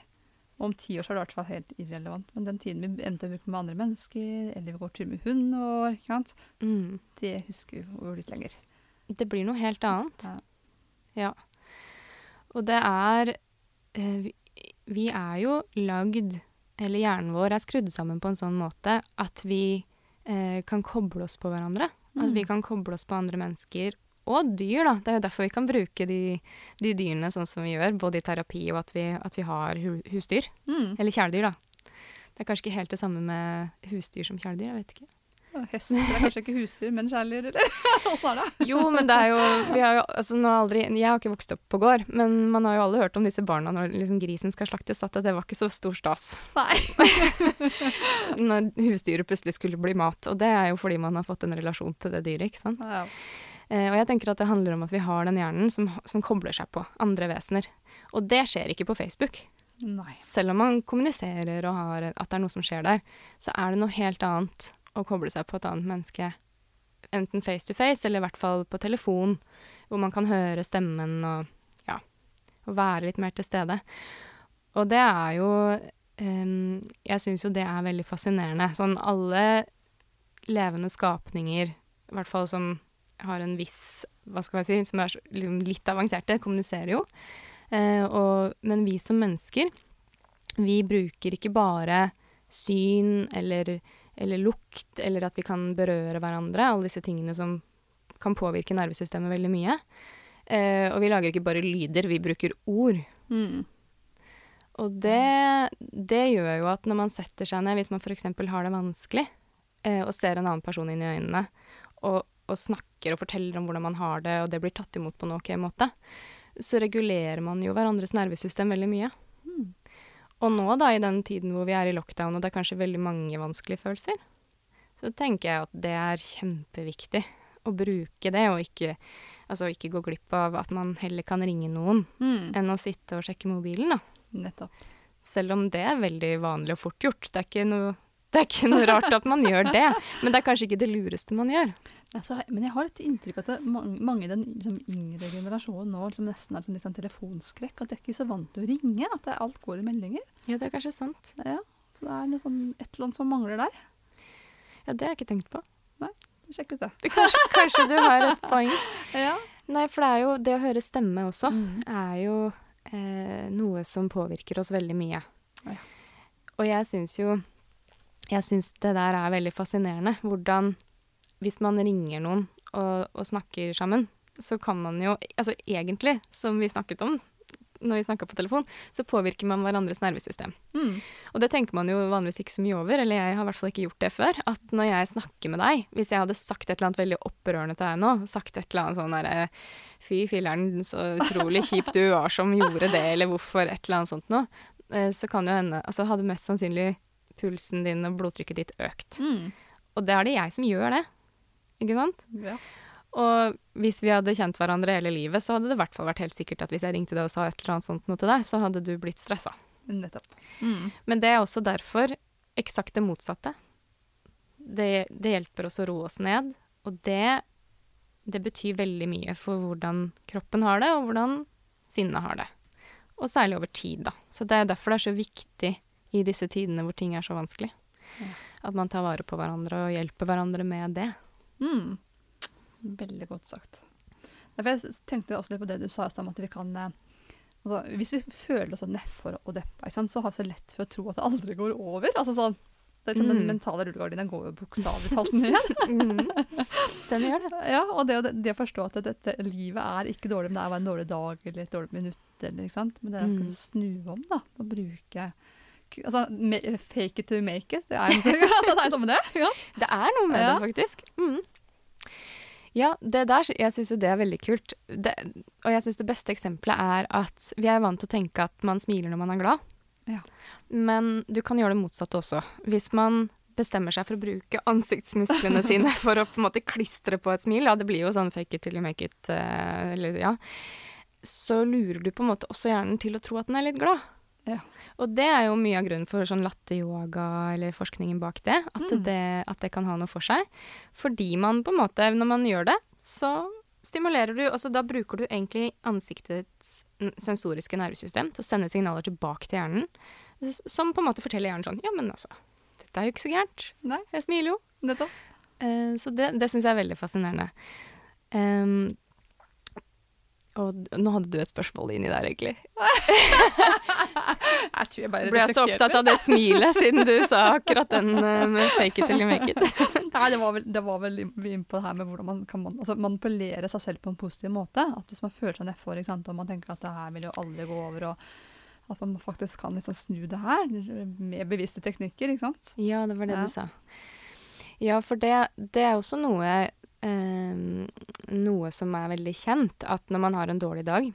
[SPEAKER 1] Om ti år så er det i hvert fall helt irrelevant. Men den tiden vi eventuelt bruker med andre mennesker, eller vi går tur med hund, og, ikke sant?
[SPEAKER 2] Mm.
[SPEAKER 1] det husker vi jo litt lenger.
[SPEAKER 2] Det blir noe helt annet.
[SPEAKER 1] Ja.
[SPEAKER 2] Ja. Og det er eh, vi, er jo lagd Eller hjernen vår er skrudd sammen på en sånn måte at vi eh, kan koble oss på hverandre. At
[SPEAKER 1] Mm.
[SPEAKER 2] vi kan koble oss på andre mennesker. Og dyr, da. Det er jo derfor vi kan bruke de, de dyrene sånn som vi gjør, både i terapi og at vi, at vi har hu, husdyr.
[SPEAKER 1] Mm.
[SPEAKER 2] Eller kjæledyr, da. Det er kanskje ikke helt det samme med husdyr som kjæledyr, jeg vet ikke.
[SPEAKER 1] Hester er kanskje ikke husdyr, men kjæledyr, eller? Åssen er det?
[SPEAKER 2] Jo, men det er jo, vi har jo altså, nå aldri, Jeg har ikke vokst opp på gård, men man har jo alle hørt om disse barna når liksom, grisen skal slaktes, at det var ikke så stor stas
[SPEAKER 1] Nei.
[SPEAKER 2] når husdyret plutselig skulle bli mat. Og det er jo fordi man har fått en relasjon til det dyret. ikke sant?
[SPEAKER 1] Ja.
[SPEAKER 2] Eh, og jeg tenker at det handler om at vi har den hjernen som, som kobler seg på andre vesener. Og det skjer ikke på Facebook.
[SPEAKER 1] Nei.
[SPEAKER 2] Selv om man kommuniserer og har at det er noe som skjer der, så er det noe helt annet å koble seg på et annet menneske enten face to face eller i hvert fall på telefon, hvor man kan høre stemmen og ja, være litt mer til stede. Og det er jo um, Jeg syns jo det er veldig fascinerende. Sånn alle levende skapninger, i hvert fall som har en viss Hva skal jeg si, som er liksom litt avanserte, kommuniserer jo. Uh, og, men vi som mennesker, vi bruker ikke bare syn eller eller lukt, eller at vi kan berøre hverandre. Alle disse tingene som kan påvirke nervesystemet veldig mye. Eh, og vi lager ikke bare lyder, vi bruker ord. Mm. Og det, det, gjør jo at når man setter seg ned, hvis man f.eks. har det vanskelig, eh, og ser en annen person inn i øynene, og, og, snakker og forteller om hvordan man har det, og det blir tatt imot på en ok måte, så regulerer man jo hverandres nervesystem veldig mye. Og nå, da, i den tiden hvor vi er i lockdown, og det er kanskje veldig mange vanskelige følelser, så tenker jeg at det er kjempeviktig å bruke det, og ikke, altså ikke gå glipp av at man heller kan ringe noen mm. enn å sitte og sjekke mobilen, da.
[SPEAKER 1] Nettopp.
[SPEAKER 2] Selv om det er veldig vanlig og fort gjort. Det er ikke noe det er ikke noe rart at man gjør det, men det er kanskje ikke det lureste man gjør.
[SPEAKER 1] Altså, men jeg har et inntrykk av at mange, i den liksom, yngre generasjonen nå liksom nesten er liksom, litt sånn telefonskrekk. At de er ikke så vant til å ringe. At alt går i meldinger.
[SPEAKER 2] Ja, det er kanskje sant.
[SPEAKER 1] Ja, Så det er sånn, et eller annet som mangler der.
[SPEAKER 2] Ja, det har jeg ikke tenkt på.
[SPEAKER 1] Nei, sjekk ut det.
[SPEAKER 2] Kanskje, kanskje du har et poeng. ja. Nei, for det jo det å høre stemme også, mm. er jo eh, noe som påvirker oss veldig mye. Ja. Og jeg syns jo jeg syns det der er veldig fascinerende. Hvordan Hvis man ringer noen og, og, snakker sammen, så kan man jo Altså egentlig, som vi snakket om når vi snakka på telefon, så påvirker man hverandres nervesystem. Mm. Og det tenker man jo vanligvis ikke så mye over, eller jeg har i hvert fall ikke gjort det før. At når jeg snakker med deg, hvis jeg hadde sagt et eller annet veldig opprørende til deg nå, sagt et eller annet sånn derre Fy filler'n, så utrolig kjip du var som gjorde det, eller hvorfor, et eller annet sånt noe, eh, så kan jo hende Altså hadde mest sannsynlig pulsen din og blodtrykket ditt økt. Mm. Og det er det jeg som gjør det. Ikke sant? Ja. Og hvis vi hadde kjent hverandre hele livet, så hadde det i hvert fall vært helt sikkert at hvis jeg ringte deg og sa et eller annet sånt noe til deg, så hadde du blitt stressa.
[SPEAKER 1] Nettopp.
[SPEAKER 2] Mm. Men det er også derfor eksakt det motsatte. Det, det, hjelper oss å roe oss ned, og det, det betyr veldig mye for hvordan kroppen har det, og hvordan sinnet har det. Og særlig over tid, da. Så det er derfor det er så viktig i disse tidene hvor ting er så vanskelig. Ja. At man tar vare på hverandre og hjelper hverandre med det.
[SPEAKER 1] Mm. Veldig godt sagt. jeg tenkte også litt på det du sa om at vi kan eh, altså, Hvis vi føler oss nedfor og deppa, så har vi så lett for å tro at det aldri går over. Altså sånn, det er sånn, mm. Den mentale rullegardinen går jo bokstavelig talt ned.
[SPEAKER 2] mm. Den gjør det.
[SPEAKER 1] Ja, og det, det, å forstå at dette livet er ikke dårlig, men det er bare en dårlig dag eller et dårlig minutt. Eller, men det er å mm. snu om da, og bruke altså, fake it to make it. Det er, det er noe med det. Ja.
[SPEAKER 2] Det er noe med ja. det, faktisk. Mm. Ja, det der, jeg syns jo det er veldig kult. Det, og jeg syns det beste eksempelet er at vi er vant til å tenke at man smiler når man er glad. Ja. Men du kan gjøre det motsatte også. Hvis man bestemmer seg for å bruke ansiktsmusklene sine for å på en måte klistre på et smil, ja, det blir jo sånn fake it till you make it, uh, eller ja, så lurer du på en måte også hjernen til å tro at den er litt glad. Ja. Og det er jo mye av grunnen for sånn latteryoga eller forskningen bak det at, mm. det at, det. kan ha noe for seg. Fordi man på en måte, når man gjør det, så stimulerer du Altså da bruker du egentlig ansiktets sensoriske nervesystem til å sende signaler tilbake til hjernen, som på en måte forteller hjernen sånn Ja, men altså, dette er jo ikke så gærent.
[SPEAKER 1] Nei.
[SPEAKER 2] Jeg smiler jo.
[SPEAKER 1] Nettopp.
[SPEAKER 2] Uh, så det, det syns jeg er veldig fascinerende. Um, og nå hadde du et spørsmål inni der, egentlig.
[SPEAKER 1] jeg tror jeg bare
[SPEAKER 2] så ble jeg så opptatt av det smilet, siden du sa akkurat den uh, med 'fake it till make it'.
[SPEAKER 1] Nei, det var vel, det var vel inn på det her med hvordan man kan man, altså manipulere seg selv på en positiv måte. At Hvis man føler seg nedfor og man tenker at det her vil jo aldri gå over, og at man faktisk kan liksom snu det her med bevisste teknikker. ikke sant?
[SPEAKER 2] Ja, det var det ja. du sa. Ja, for det, det er også noe eh, noe som er veldig kjent, at når man har en dårlig dag,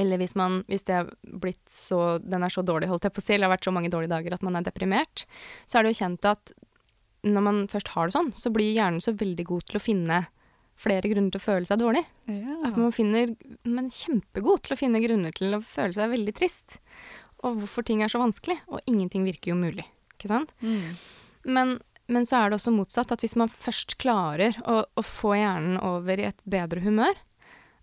[SPEAKER 2] eller hvis, man, hvis det er blitt så, den er så dårlig, holdt jeg på å si, eller har vært så mange dårlige dager at man er deprimert, så er det jo kjent at når man først har det sånn, så blir hjernen så veldig god til å finne flere grunner til å føle seg dårlig. Ja. At man finner, men kjempegod til å finne grunner til å føle seg veldig trist. Og hvorfor ting er så vanskelig. Og ingenting virker jo mulig, ikke sant. Mm. Men men så er det også motsatt. At hvis man først klarer å, å få hjernen over i et bedre humør,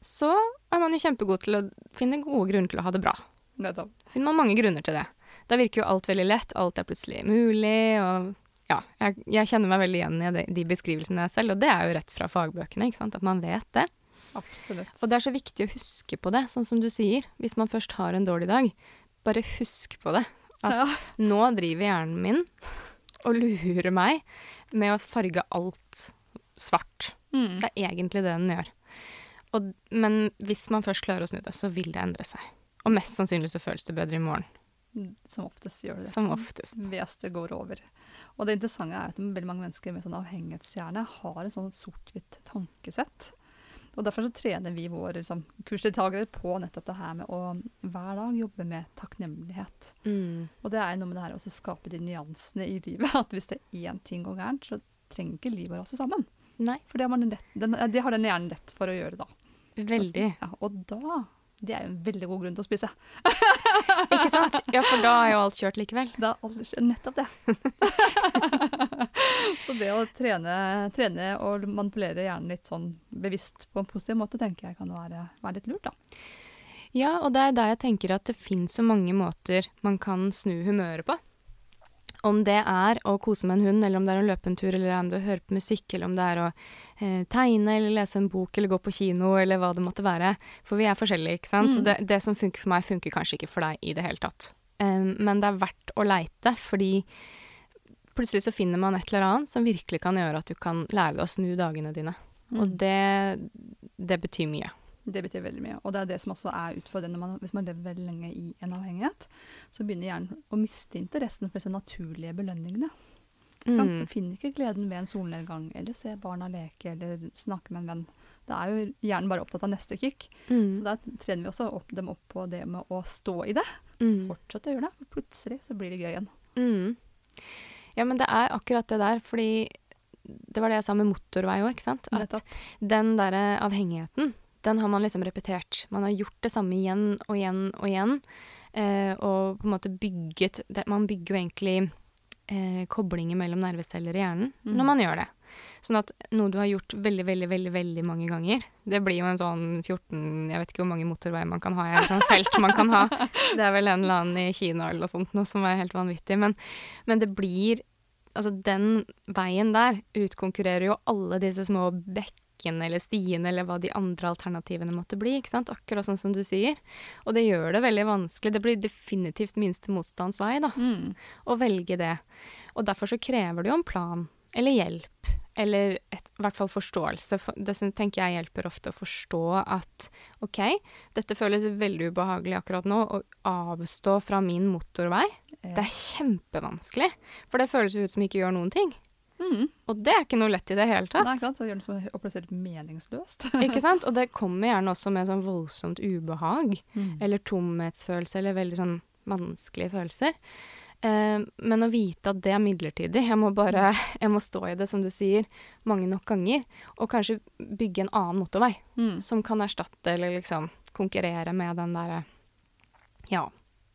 [SPEAKER 2] så er man jo kjempegod til å finne gode grunner til å ha det bra.
[SPEAKER 1] Nettopp.
[SPEAKER 2] Finner man mange grunner til det. Da virker jo alt veldig lett, alt er plutselig mulig, og ja, jeg, jeg kjenner meg veldig igjen i de, de beskrivelsene selv, og det er jo rett fra fagbøkene, ikke sant, at man vet det.
[SPEAKER 1] Absolutt.
[SPEAKER 2] Og det er så viktig å huske på det, sånn som du sier, hvis man først har en dårlig dag. Bare husk på det. At
[SPEAKER 1] Ja.
[SPEAKER 2] nå driver hjernen min og lurer meg med å farge alt svart.
[SPEAKER 1] Mm.
[SPEAKER 2] Det er egentlig det den gjør. Og, men hvis man først klarer å snu det, så vil det endre seg. Og mest sannsynlig så føles det bedre i morgen.
[SPEAKER 1] Som oftest gjør det det.
[SPEAKER 2] Som oftest.
[SPEAKER 1] Hvis det går over. Og det interessante er at veldig mange mennesker med sånn avhengighetshjerne har en sånn sort-hvitt tankesett. Og Derfor så trener vi våre liksom, kursdeltakere på nettopp det her med å hver dag jobbe med takknemlighet.
[SPEAKER 2] Mm.
[SPEAKER 1] Og det er noe med det her å skape de nyansene i livet. At hvis det er én ting går gærent, så trenger ikke livet å rase sammen.
[SPEAKER 2] Nei,
[SPEAKER 1] For det har, man lett, den, det har den hjernen lett for å gjøre da.
[SPEAKER 2] veldig.
[SPEAKER 1] Ja, og da Det er jo en veldig god grunn til å spise.
[SPEAKER 2] Ikke sant? Ja, for da er jo alt kjørt likevel.
[SPEAKER 1] Da er alt kjørt. Nettopp det. så det å trene, trene og manipulere hjernen litt sånn bevisst på en positiv måte, tenker jeg kan være, være litt lurt, da.
[SPEAKER 2] Ja, og det er der jeg tenker at det finnes så mange måter man kan snu humøret på. Om det er å kose med en hund, eller om det er å løpe en tur, eller om det er å høre på musikk, eller om det er å eh, tegne eller lese en bok, eller gå på kino, eller hva det måtte være. For vi er forskjellige, ikke sant. Så
[SPEAKER 1] Mm.
[SPEAKER 2] det, det som funker for meg, funker kanskje ikke for deg i det hele tatt. Um, men det er verdt å leite, fordi plutselig så finner man et eller annet som virkelig kan gjøre at du kan lære deg å snu dagene dine. Og
[SPEAKER 1] Mm.
[SPEAKER 2] det, det betyr mye.
[SPEAKER 1] Det betyr veldig mye. Og det er det som også er utfordrende man, hvis man lever veldig lenge i en avhengighet. Så begynner hjernen å miste interessen for disse naturlige belønningene.
[SPEAKER 2] Mm.
[SPEAKER 1] Finner ikke gleden ved en solnedgang, eller se barna leke, eller snakke med en venn. Da er jo hjernen bare opptatt av neste kick. Så
[SPEAKER 2] Mm.
[SPEAKER 1] da trener vi også opp, dem opp på det med å stå i det.
[SPEAKER 2] Mm.
[SPEAKER 1] Fortsette å gjøre det. For plutselig så blir det gøy igjen.
[SPEAKER 2] Mm. Ja, men det er akkurat det der, fordi det var det jeg sa med motorvei òg, ikke sant. At den derre avhengigheten, den har man liksom repetert. Man har gjort det samme igjen og igjen og igjen. Eh, og på en måte bygget det, Man bygger jo egentlig eh, koblinger mellom nerveceller i hjernen
[SPEAKER 1] Mm.
[SPEAKER 2] når man gjør det. Sånn at noe du har gjort veldig, veldig, veldig veldig mange ganger Det blir jo en sånn 14 Jeg vet ikke hvor mange motorveier man kan ha en sånn felt man kan ha. Det er vel en eller annen i Kina eller noe sånt noe som er helt vanvittig. Men, men det blir Altså, den veien der utkonkurrerer jo alle disse små bekkene eller stiene eller hva de andre alternativene måtte bli, ikke sant? Akkurat sånn som du sier. Og det gjør det veldig vanskelig. Det blir definitivt minste motstands vei, da
[SPEAKER 1] Mm.
[SPEAKER 2] å velge det. Og derfor så krever det jo en plan, eller hjelp, eller et, i hvert fall forståelse. Det som tenker jeg hjelper ofte å forstå at OK, dette føles veldig ubehagelig akkurat nå, å avstå fra min motorvei. Det er kjempevanskelig, for det føles jo ut som ikke gjør noen ting.
[SPEAKER 1] Mm.
[SPEAKER 2] Og det er ikke noe lett i det hele
[SPEAKER 1] Nei,
[SPEAKER 2] tatt.
[SPEAKER 1] ikke sant? Det gjør det som oppleves helt meningsløst.
[SPEAKER 2] Ikke sant? Og det kommer gjerne også med sånn voldsomt ubehag.
[SPEAKER 1] Mm.
[SPEAKER 2] eller tomhetsfølelse, eller veldig sånn vanskelige følelser. Eh, men å vite at det er midlertidig, jeg må bare jeg må stå i det, som du sier, mange nok ganger, og kanskje bygge en annen motorvei
[SPEAKER 1] Mm.
[SPEAKER 2] som kan erstatte eller liksom konkurrere med den derre ja,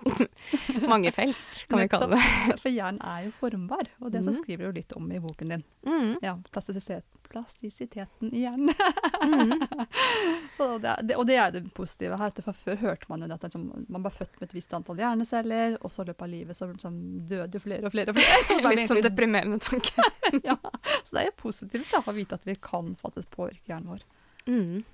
[SPEAKER 2] mangefelts, kan vi kalle det.
[SPEAKER 1] For hjernen er jo formbar, og det så
[SPEAKER 2] Mhm.
[SPEAKER 1] skriver du litt om i boken din.
[SPEAKER 2] Mm,
[SPEAKER 1] Ja, plastisitet, plastisiteten i hjernen.
[SPEAKER 2] mm,
[SPEAKER 1] Så det, det, og det er det positive her. at for Før hørte man jo at liksom, man var født med et visst antall hjerneceller, og så i løpet av livet så liksom, døde flere og flere og flere. Og er
[SPEAKER 2] Litt sånn deprimerende tanke.
[SPEAKER 1] ja, så det er jo positivt da, å vite at vi kan faktisk påvirke hjernen vår.
[SPEAKER 2] Mm.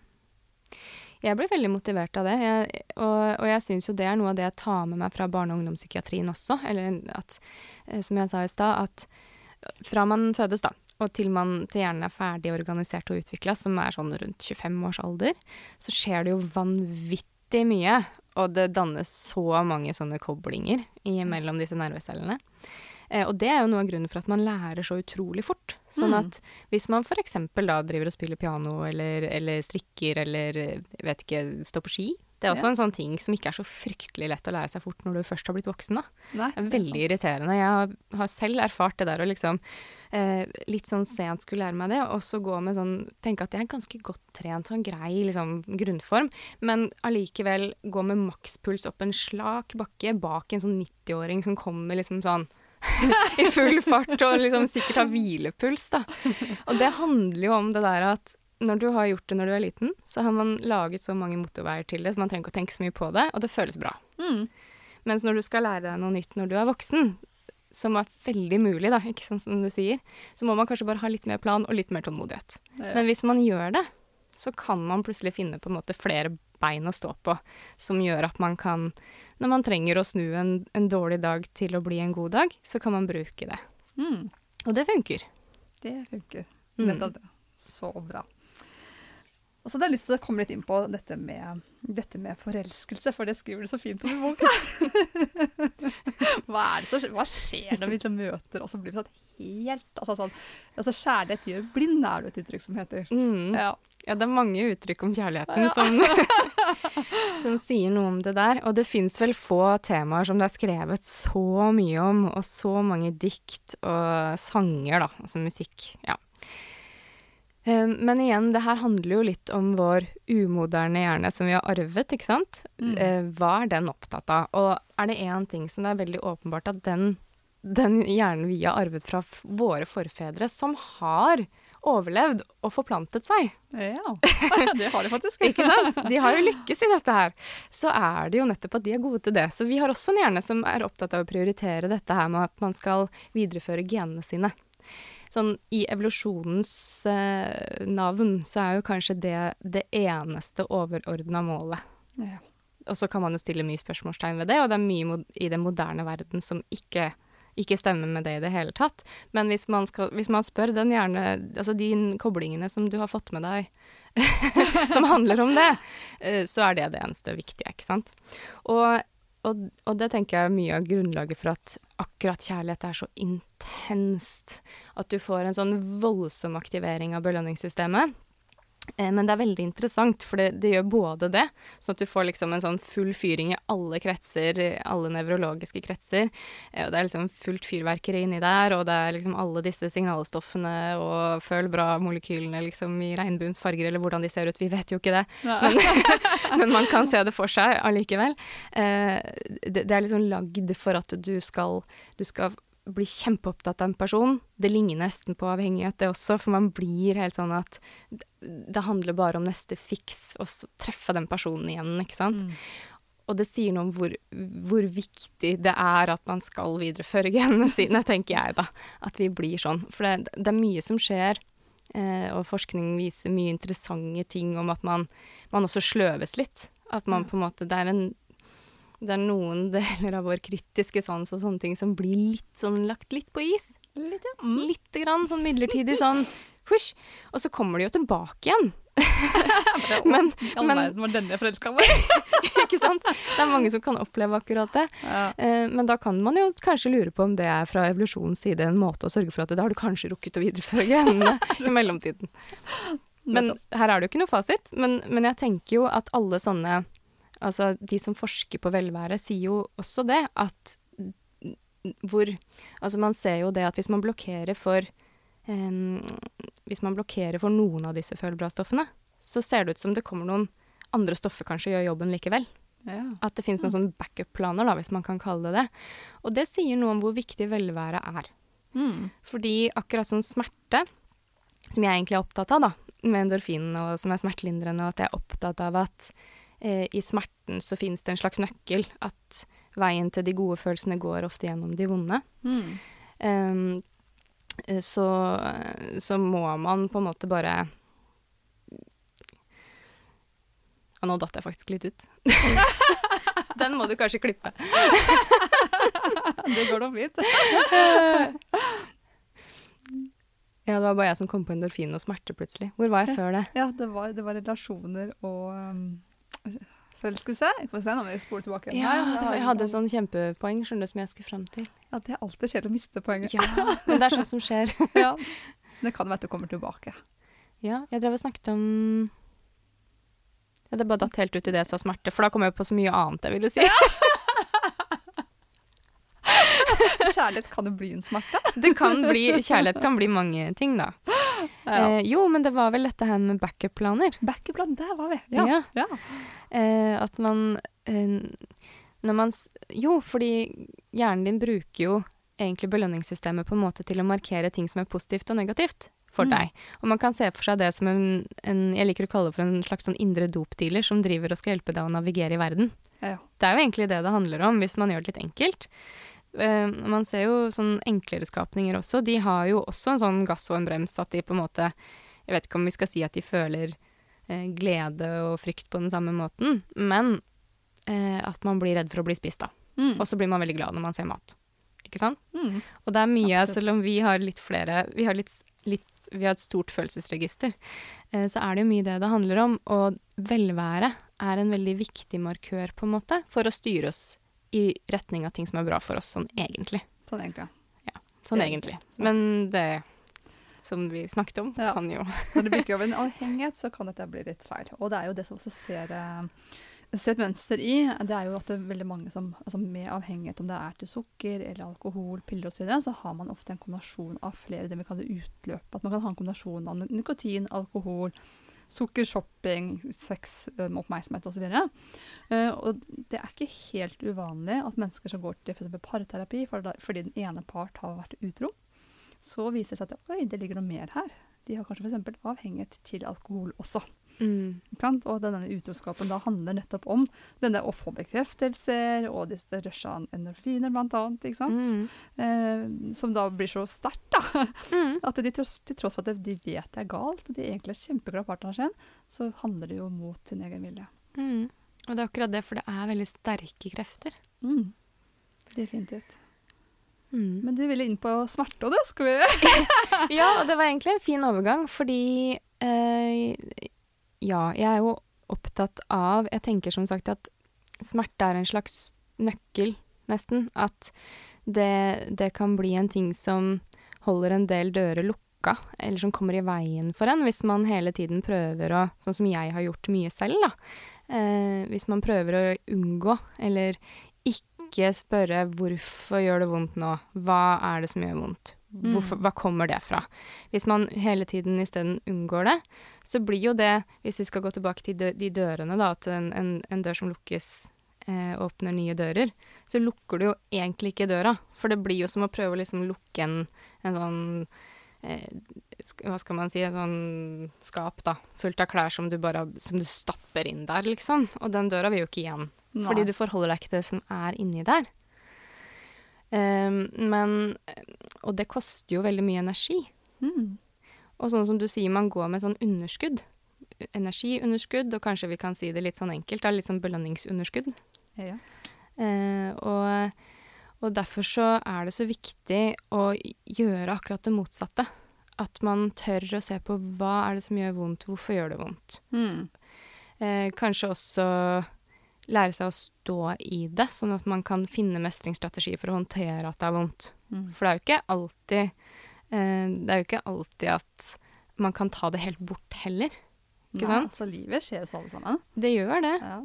[SPEAKER 2] Jeg blir veldig motivert av det, jeg, og, og jeg syns jo det er noe av det jeg tar med meg fra barne- og ungdomspsykiatrien også. Eller at, eh, som jeg sa i stad, at fra man fødes, da, og til man til hjernen er ferdig organisert og utvikla, som er sånn rundt 25 års alder, så skjer det jo vanvittig mye. Og det dannes så mange sånne koblinger mellom disse nervecellene. Eh, og det er jo noe av grunnen for at man lærer så utrolig fort. Sånn
[SPEAKER 1] Mm.
[SPEAKER 2] at hvis man f.eks. da driver og spiller piano eller, eller strikker eller vet ikke, står på ski Det er også
[SPEAKER 1] Ja.
[SPEAKER 2] en sånn ting som ikke er så fryktelig lett å lære seg fort når du først har blitt voksen. da.
[SPEAKER 1] Nei,
[SPEAKER 2] Det er veldig irriterende. Jeg har, har selv erfart det der å liksom eh, litt sånn sent skulle lære meg det, og så gå med sånn Tenke at jeg er ganske godt trent og en grei liksom, grunnform, men allikevel gå med makspuls opp en slak bakke bak en sånn 90-åring som kommer liksom sånn i full fart og liksom sikkert har hvilepuls, da. Og det handler jo om det der at når du har gjort det når du er liten, så har man laget så mange motorveier til det, så man trenger ikke å tenke så mye på det, og det føles bra.
[SPEAKER 1] Mm.
[SPEAKER 2] Mens når du skal lære deg noe nytt når du er voksen, som er veldig mulig, da, ikke sånn som du sier, så må man kanskje bare ha litt mer plan og litt mer tålmodighet. Men hvis man gjør det, så kan man plutselig finne på en måte flere bein å stå på, som gjør at man kan, når man trenger å snu en, en dårlig dag til å bli en god dag, så kan man bruke det.
[SPEAKER 1] Mm.
[SPEAKER 2] Og det funker.
[SPEAKER 1] Det funker.
[SPEAKER 2] Mm.
[SPEAKER 1] Nettopp det. Så bra. Og så hadde jeg lyst til å komme litt inn på dette med, dette med forelskelse, for det skriver du så fint om i boka. hva, det så, hva skjer når vi liksom møter, og så blir vi sånn helt altså sånn, altså Kjærlighet gjør blind, er det et uttrykk som heter.
[SPEAKER 2] Mm.
[SPEAKER 1] Ja.
[SPEAKER 2] Ja, det er mange uttrykk om kjærligheten som, som sier noe om det der. Og det fins vel få temaer som det er skrevet så mye om, og så mange dikt og sanger, da, altså musikk. Ja. Um, Men igjen, det her handler jo litt om vår umoderne hjerne som vi har arvet, ikke sant?
[SPEAKER 1] Mm.
[SPEAKER 2] Eh, hva er den opptatt av? Og er det én ting som det er veldig åpenbart at den, den hjernen vi har arvet fra våre forfedre, som har overlevd og forplantet seg,
[SPEAKER 1] ja. det har de faktisk.
[SPEAKER 2] ikke sant? De har jo lykkes i dette her. Så er det jo nettopp at de er gode til det. Så vi har også en hjerne som er opptatt av å prioritere dette her med at man skal videreføre genene sine. Sånn i evolusjonens eh, navn så er jo kanskje det det eneste overordna målet.
[SPEAKER 1] Ja.
[SPEAKER 2] Og så kan man jo stille mye spørsmålstegn ved det, og det er mye i den moderne verden som ikke, ikke stemmer med det i det hele tatt. Men hvis man, skal, hvis man spør den gjerne Altså de koblingene som du har fått med deg som handler om det, eh, så er det det eneste viktige, ikke sant. Og, og, og det tenker jeg er mye av grunnlaget for at akkurat kjærlighet er så intenst. At du får en sånn voldsom aktivering av belønningssystemet. Eh, Men det er veldig interessant, for det, det gjør både det, sånn at du får liksom en sånn full fyring i alle kretser, alle nevrologiske kretser. Eh, Og det er liksom fullt fyrverkeri inni der, og det er liksom alle disse signalstoffene og føl bra-molekylene liksom i regnbuens farger, eller hvordan de ser ut. Vi vet jo ikke det,
[SPEAKER 1] Men,
[SPEAKER 2] men man kan se det for seg allikevel. Eh, det, det er liksom lagd for at du skal, du skal bli kjempeopptatt av en person. Det ligner nesten på avhengighet, det også, for man blir helt sånn at det, handler bare om neste fiks, og treffe den personen igjen, ikke sant.
[SPEAKER 1] Mm.
[SPEAKER 2] Og det sier noe om hvor, hvor viktig det er at man skal videreføre genene sine, tenker jeg da. At vi blir sånn. For det, det er mye som skjer, eh, og forskning viser mye interessante ting om at man, man også sløves litt. At man på en måte Det er en det er noen deler av vår kritiske sans og sånne ting som blir litt sånn lagt litt på is.
[SPEAKER 1] Litt, ja. Mm.
[SPEAKER 2] Litt grann sånn midlertidig sånn husj. Og så kommer de jo tilbake igjen. Men,
[SPEAKER 1] I all verden var denne jeg forelska meg.
[SPEAKER 2] ikke sant? Det er mange som kan oppleve akkurat det.
[SPEAKER 1] Ja.
[SPEAKER 2] Eh, men da kan man jo kanskje lure på om det er fra evolusjonens side en måte å sørge for at det har du kanskje rukket å videreføre genene i mellomtiden. Men her er det jo ikke noe fasit. Men, men jeg tenker jo at alle sånne Altså de som forsker på velvære, sier jo også det at hvor Altså man ser jo det at hvis man blokkerer for um, Hvis man blokkerer for noen av disse følbra-stoffene, så ser det ut som det kommer noen andre stoffer kanskje gjør jobben likevel.
[SPEAKER 1] Ja.
[SPEAKER 2] At det finnes noen sånne backup-planer, da, hvis man kan kalle det det. Og det sier noe om hvor viktig velvære er.
[SPEAKER 1] Mm.
[SPEAKER 2] Fordi akkurat sånn smerte, som jeg egentlig er opptatt av, da, med endorfinen og som er smertelindrende, og at jeg er opptatt av at i smerten så finnes det en slags nøkkel. At veien til de gode følelsene går ofte gjennom de vonde.
[SPEAKER 1] Mm.
[SPEAKER 2] Eh, så, så må man på en måte bare ja, nå datt jeg faktisk litt ut. Den må du kanskje klippe.
[SPEAKER 1] Det går da fint.
[SPEAKER 2] Ja, det var bare jeg som kom på endorfin og smerte plutselig. Hvor var jeg før det?
[SPEAKER 1] Ja, det var, det var relasjoner og um, forelskelse. Vi får se når vi spoler tilbake.
[SPEAKER 2] Ja,
[SPEAKER 1] Her,
[SPEAKER 2] jeg hadde sånn kjempepoeng skjønner du, som jeg skulle fram til.
[SPEAKER 1] Ja, det er alltid kjedelig å miste poenget.
[SPEAKER 2] Ja, men det er sånt som skjer.
[SPEAKER 1] Ja. Det kan være at du kommer tilbake.
[SPEAKER 2] Ja, jeg drev og snakket om ja, Det bare datt helt ut i det jeg sa smerte, for da kom jeg på så mye annet jeg ville si.
[SPEAKER 1] Kjærlighet kan jo bli en smerte.
[SPEAKER 2] Det kan bli, Kjærlighet kan bli mange ting, da.
[SPEAKER 1] Ja.
[SPEAKER 2] Eh, jo, men det var vel dette her med backup-planer.
[SPEAKER 1] Backup-plan, der var vi. Ja.
[SPEAKER 2] Ja.
[SPEAKER 1] ja.
[SPEAKER 2] Eh, at man eh, Når man Jo, fordi hjernen din bruker jo egentlig belønningssystemet på en måte til å markere ting som er positivt og negativt for
[SPEAKER 1] Mm.
[SPEAKER 2] deg. Og man kan se for seg det som en, en Jeg liker å kalle det for en slags sånn indre dopdealer som driver og skal hjelpe deg å navigere i verden.
[SPEAKER 1] Ja.
[SPEAKER 2] Det er jo egentlig det det handler om, hvis man gjør det litt enkelt. Eh, man ser jo sånn enklere skapninger også. De har jo også en sånn gass og en brems, at de på en måte Jeg vet ikke om vi skal si at de føler uh, glede og frykt på den samme måten, men uh, at man blir redd for å bli spist, da.
[SPEAKER 1] Mm.
[SPEAKER 2] Og så blir man veldig glad når man ser mat. Ikke sant?
[SPEAKER 1] Mm.
[SPEAKER 2] Og det er mye,
[SPEAKER 1] Absolutt.
[SPEAKER 2] selv om vi har litt flere Vi har, litt, litt, vi har et stort følelsesregister, så er det jo mye det det handler om. Og velvære er en veldig viktig markør, på en måte, for å styre oss i retning av ting som er bra for oss, sånn egentlig.
[SPEAKER 1] Sånn egentlig. ja.
[SPEAKER 2] Sånn
[SPEAKER 1] Egentlig.
[SPEAKER 2] egentlig. Men det som vi snakket om,
[SPEAKER 1] Ja.
[SPEAKER 2] kan jo
[SPEAKER 1] Når det bikker over en avhengighet, så kan dette bli litt feil. Og det er jo det som også ser, eh, ser et mønster i. Det er jo at det er veldig mange som altså med avhengighet, om det er til sukker eller alkohol, piller osv., så, videre, så har man ofte en kombinasjon av flere det vi kaller utløp. At man kan ha en kombinasjon av nikotin, alkohol, sukker, shopping, sex, med oppmerksomhet osv. Uh, og det er ikke helt uvanlig at mennesker som går til for parterapi fordi den ene part har vært utro, så viser det seg at oi, det ligger noe mer her. De har kanskje f.eks. avhengighet til alkohol også.
[SPEAKER 2] Mm.
[SPEAKER 1] Og denne utroskapen da handler nettopp om denne å få bekreftelser og disse rusha endorfiner, blant annet. Ikke sant?
[SPEAKER 2] Mm.
[SPEAKER 1] Eh, som da blir så sterkt, da.
[SPEAKER 2] Mm.
[SPEAKER 1] At de, til tross for at de vet det er galt, og de egentlig er kjempeglad i partneren sin, så handler det jo mot sin egen vilje.
[SPEAKER 2] Mm. Og det er akkurat det, for det er veldig sterke krefter.
[SPEAKER 1] Mm. Definitivt.
[SPEAKER 2] Mm.
[SPEAKER 1] Men du ville inn på smerte, og det skal vi
[SPEAKER 2] Ja, og det var egentlig en fin overgang, fordi eh, Ja, jeg er jo opptatt av Jeg tenker som sagt at smerte er en slags nøkkel, nesten. At det, det kan bli en ting som holder en del dører lukka, eller som kommer i veien for en, hvis man hele tiden prøver å Sånn som jeg har gjort mye selv, da. Eh, hvis man prøver å unngå, eller ikke spørre 'hvorfor gjør det vondt nå', hva er det som gjør vondt, Hvorfor,
[SPEAKER 1] Mm.
[SPEAKER 2] hva kommer det fra? Hvis man hele tiden isteden unngår det, så blir jo det, hvis vi skal gå tilbake til dø de dørene, da, at en, en, en dør som lukkes eh, åpner nye dører, så lukker du jo egentlig ikke døra. For det blir jo som å prøve å liksom lukke en, en sånn eh, Hva skal man si, et sånn skap, da, fullt av klær som du bare som du stapper inn der, liksom. Og den døra vil jo ikke igjen. Fordi du forholder deg ikke til det som er inni der. Ehm, men Og det koster jo veldig mye energi.
[SPEAKER 1] mm.
[SPEAKER 2] Og sånn som du sier, man går med sånn underskudd. Energiunderskudd, og kanskje vi kan si det litt sånn enkelt, da, litt sånn belønningsunderskudd.
[SPEAKER 1] ja.
[SPEAKER 2] Uh, og, og derfor så er det så viktig å gjøre akkurat det motsatte. At man tør å se på hva er det som gjør vondt, hvorfor gjør det vondt.
[SPEAKER 1] Mm.
[SPEAKER 2] Uh, kanskje også lære seg å stå i det, sånn at man kan finne mestringsstrategier for å håndtere at det er vondt.
[SPEAKER 1] Mm.
[SPEAKER 2] For det er jo ikke alltid eh, Det er jo ikke alltid at man kan ta det helt bort heller. Ikke
[SPEAKER 1] Nei,
[SPEAKER 2] sant?
[SPEAKER 1] Så livet skjer jo sånn sammen.
[SPEAKER 2] Det gjør det.
[SPEAKER 1] Ja.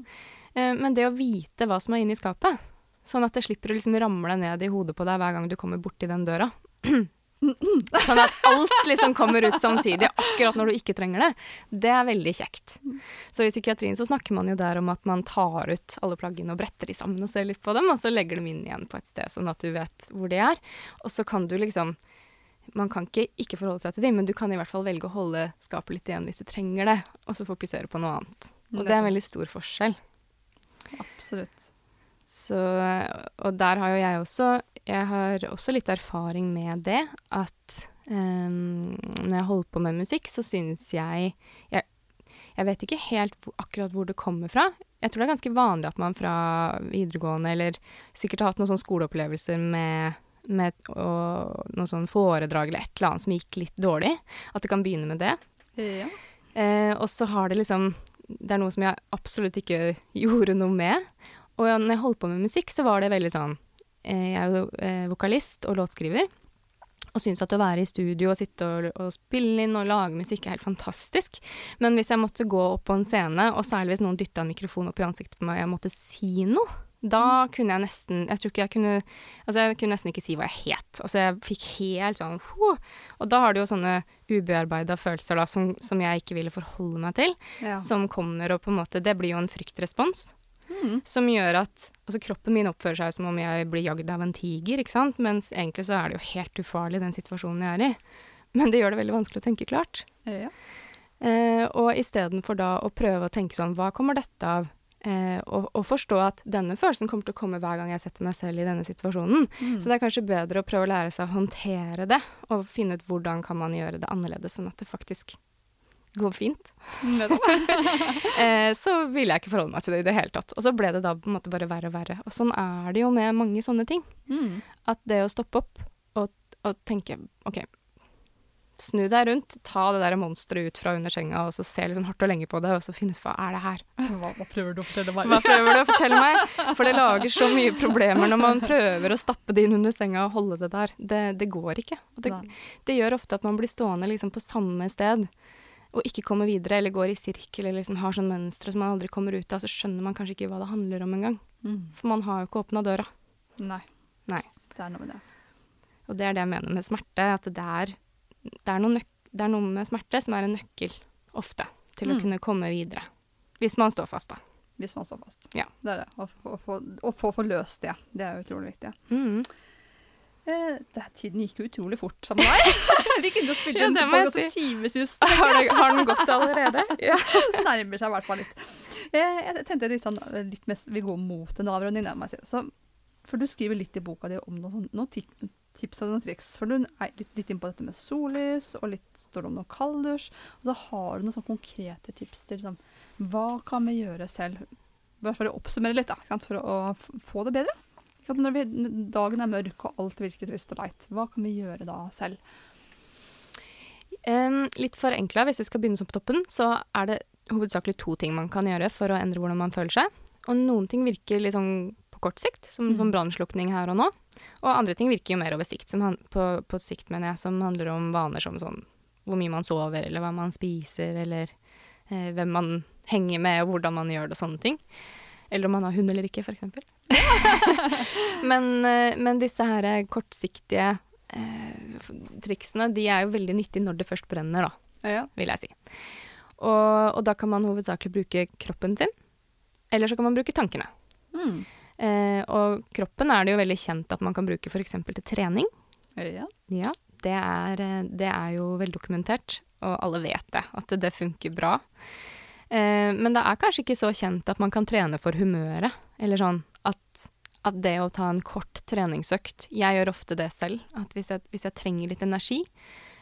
[SPEAKER 2] Eh, men det å vite hva som er inni skapet, sånn at det slipper å liksom ramle ned i hodet på deg hver gang du kommer borti den døra Sånn at alt liksom kommer ut samtidig, akkurat når du ikke trenger det. Det er veldig kjekt. Så i psykiatrien så snakker man jo der om at man tar ut alle plaggene og bretter de sammen og ser litt på dem, og så legger dem inn igjen på et sted, sånn at du vet hvor de er. Og så kan du liksom Man kan ikke ikke forholde seg til dem, men du kan i hvert fall velge å holde skapet litt igjen hvis du trenger det, og så fokusere på noe annet. Og det er en veldig stor forskjell.
[SPEAKER 1] Absolutt.
[SPEAKER 2] Så, og der har jo jeg også Jeg har også litt erfaring med det. At um, når jeg holder på med musikk, så synes jeg Jeg, jeg vet ikke helt hvor, akkurat hvor det kommer fra. Jeg tror det er ganske vanlig at man fra videregående, eller sikkert har hatt noen sånne skoleopplevelser med, med og, noen sånn foredrag eller et eller annet som gikk litt dårlig. At det kan begynne med det.
[SPEAKER 1] Ja.
[SPEAKER 2] Eh, og så har det liksom Det er noe som jeg absolutt ikke gjorde noe med. Og når jeg holdt på med musikk, så var det veldig sånn eh, Jeg er jo eh, vokalist og låtskriver. Og syns at å være i studio og sitte og, og spille inn og lage musikk er helt fantastisk. Men hvis jeg måtte gå opp på en scene, og særlig hvis noen dytta en mikrofon opp i ansiktet på meg og jeg måtte si noe, da kunne jeg nesten Jeg tror ikke jeg kunne Altså, jeg kunne nesten ikke si hva jeg het. Altså, jeg fikk helt sånn huh. Og da har du jo sånne ubearbeida følelser da, som, som jeg ikke ville forholde meg til,
[SPEAKER 1] Ja.
[SPEAKER 2] som kommer og på en måte Det blir jo en fryktrespons.
[SPEAKER 1] Mm.
[SPEAKER 2] Som gjør at altså kroppen min oppfører seg som om jeg blir jagd av en tiger, ikke sant? Mens egentlig så er det jo helt ufarlig, den situasjonen jeg er i. Men det gjør det veldig vanskelig å tenke klart.
[SPEAKER 1] Ja.
[SPEAKER 2] Eh, og istedenfor da å prøve å tenke sånn, hva kommer dette av? Eh, og, og forstå at denne følelsen kommer til å komme hver gang jeg setter meg selv i denne situasjonen.
[SPEAKER 1] Mm.
[SPEAKER 2] Så det er kanskje bedre å prøve å lære seg å håndtere det, og finne ut hvordan kan man gjøre det annerledes, sånn at det faktisk går fint. Eh, så ville jeg ikke forholde meg til det i det hele tatt. Og så ble det da på en måte bare verre og verre. Og sånn er det jo med mange sånne ting.
[SPEAKER 1] Mm.
[SPEAKER 2] At det å stoppe opp og, og tenke OK, snu deg rundt, ta det der monsteret ut fra under senga, og så se litt sånn hardt og lenge på det, og så finne ut hva er det her.
[SPEAKER 1] Hva, hva prøver du å fortelle meg?
[SPEAKER 2] Hva prøver du å fortelle meg? For det lager så mye problemer når man prøver å stappe det inn under senga og holde det der. Det, det går ikke. Og det, det gjør ofte at man blir stående liksom på samme sted og ikke kommer videre, eller går i sirkel, eller liksom har sånn mønstre som man aldri kommer ut av. Så skjønner man kanskje ikke hva det handler om engang.
[SPEAKER 1] Mm.
[SPEAKER 2] For man har jo ikke åpna døra.
[SPEAKER 1] Nei.
[SPEAKER 2] Nei.
[SPEAKER 1] Det er noe med det.
[SPEAKER 2] Og det er det jeg mener med smerte. At det er, det er, noe, det er noe med smerte som er en nøkkel, ofte, til å
[SPEAKER 1] Mm.
[SPEAKER 2] kunne komme videre. Hvis man står fast, da.
[SPEAKER 1] Hvis man står fast.
[SPEAKER 2] Ja.
[SPEAKER 1] Det er det. Å få- å få- å få få løst det. Det er utrolig viktig.
[SPEAKER 2] Mm.
[SPEAKER 1] Det, tiden gikk jo utrolig fort sammen med deg. Vi kunne jo spilt
[SPEAKER 2] Ja,
[SPEAKER 1] en
[SPEAKER 2] det må jeg
[SPEAKER 1] podcast i timevis.
[SPEAKER 2] Har, det, har den gått allerede? Ja.
[SPEAKER 1] nærmer seg i hvert fall litt. Uh, jeg tenkte litt sånn, eh, litt mest, Vi går mot en avrunding, da, si. For du skriver litt i boka di om noen, sånn- noen tips og noen triks. For du er litt, litt inn på dette med sollys, og litt står det om noe kalddusj. Og så har du noen sånn konkrete tips til liksom, hva kan vi gjøre selv? Bare for å oppsummere litt, da, for å få det bedre. Når vi, dagen er mørk og alt virker trist og leit, hva kan vi gjøre da selv?
[SPEAKER 2] Um, litt forenkla, hvis vi skal begynne som på toppen, så er det hovedsakelig to ting man kan gjøre for å endre hvordan man føler seg. Og noen ting virker litt sånn på kort sikt, som mm. brannslukning her og nå. Og andre ting virker jo mer over sikt, som han, på, på sikt mener jeg, som handler om vaner som sånn hvor mye man sover, eller hva man spiser, eller eh, hvem man henger med, og hvordan man gjør det, og sånne ting. Eller om man har hund eller ikke, f.eks. men, eh, men disse her kortsiktige eh, triksene, de er jo veldig nyttige når det først brenner, da,
[SPEAKER 1] Ja.
[SPEAKER 2] vil jeg si. Og, og da kan man hovedsakelig bruke kroppen sin, eller så kan man bruke tankene.
[SPEAKER 1] Mm.
[SPEAKER 2] Eh, og kroppen er det jo veldig kjent at man kan bruke f.eks. til trening.
[SPEAKER 1] ja.
[SPEAKER 2] Ja, det er, eh, det er jo veldokumentert, og alle vet det, at det funker bra. Eh, men det er kanskje ikke så kjent at man kan trene for humøret, eller sånn at, at det å ta en kort treningsøkt Jeg gjør ofte det selv, at hvis jeg, hvis jeg trenger litt energi,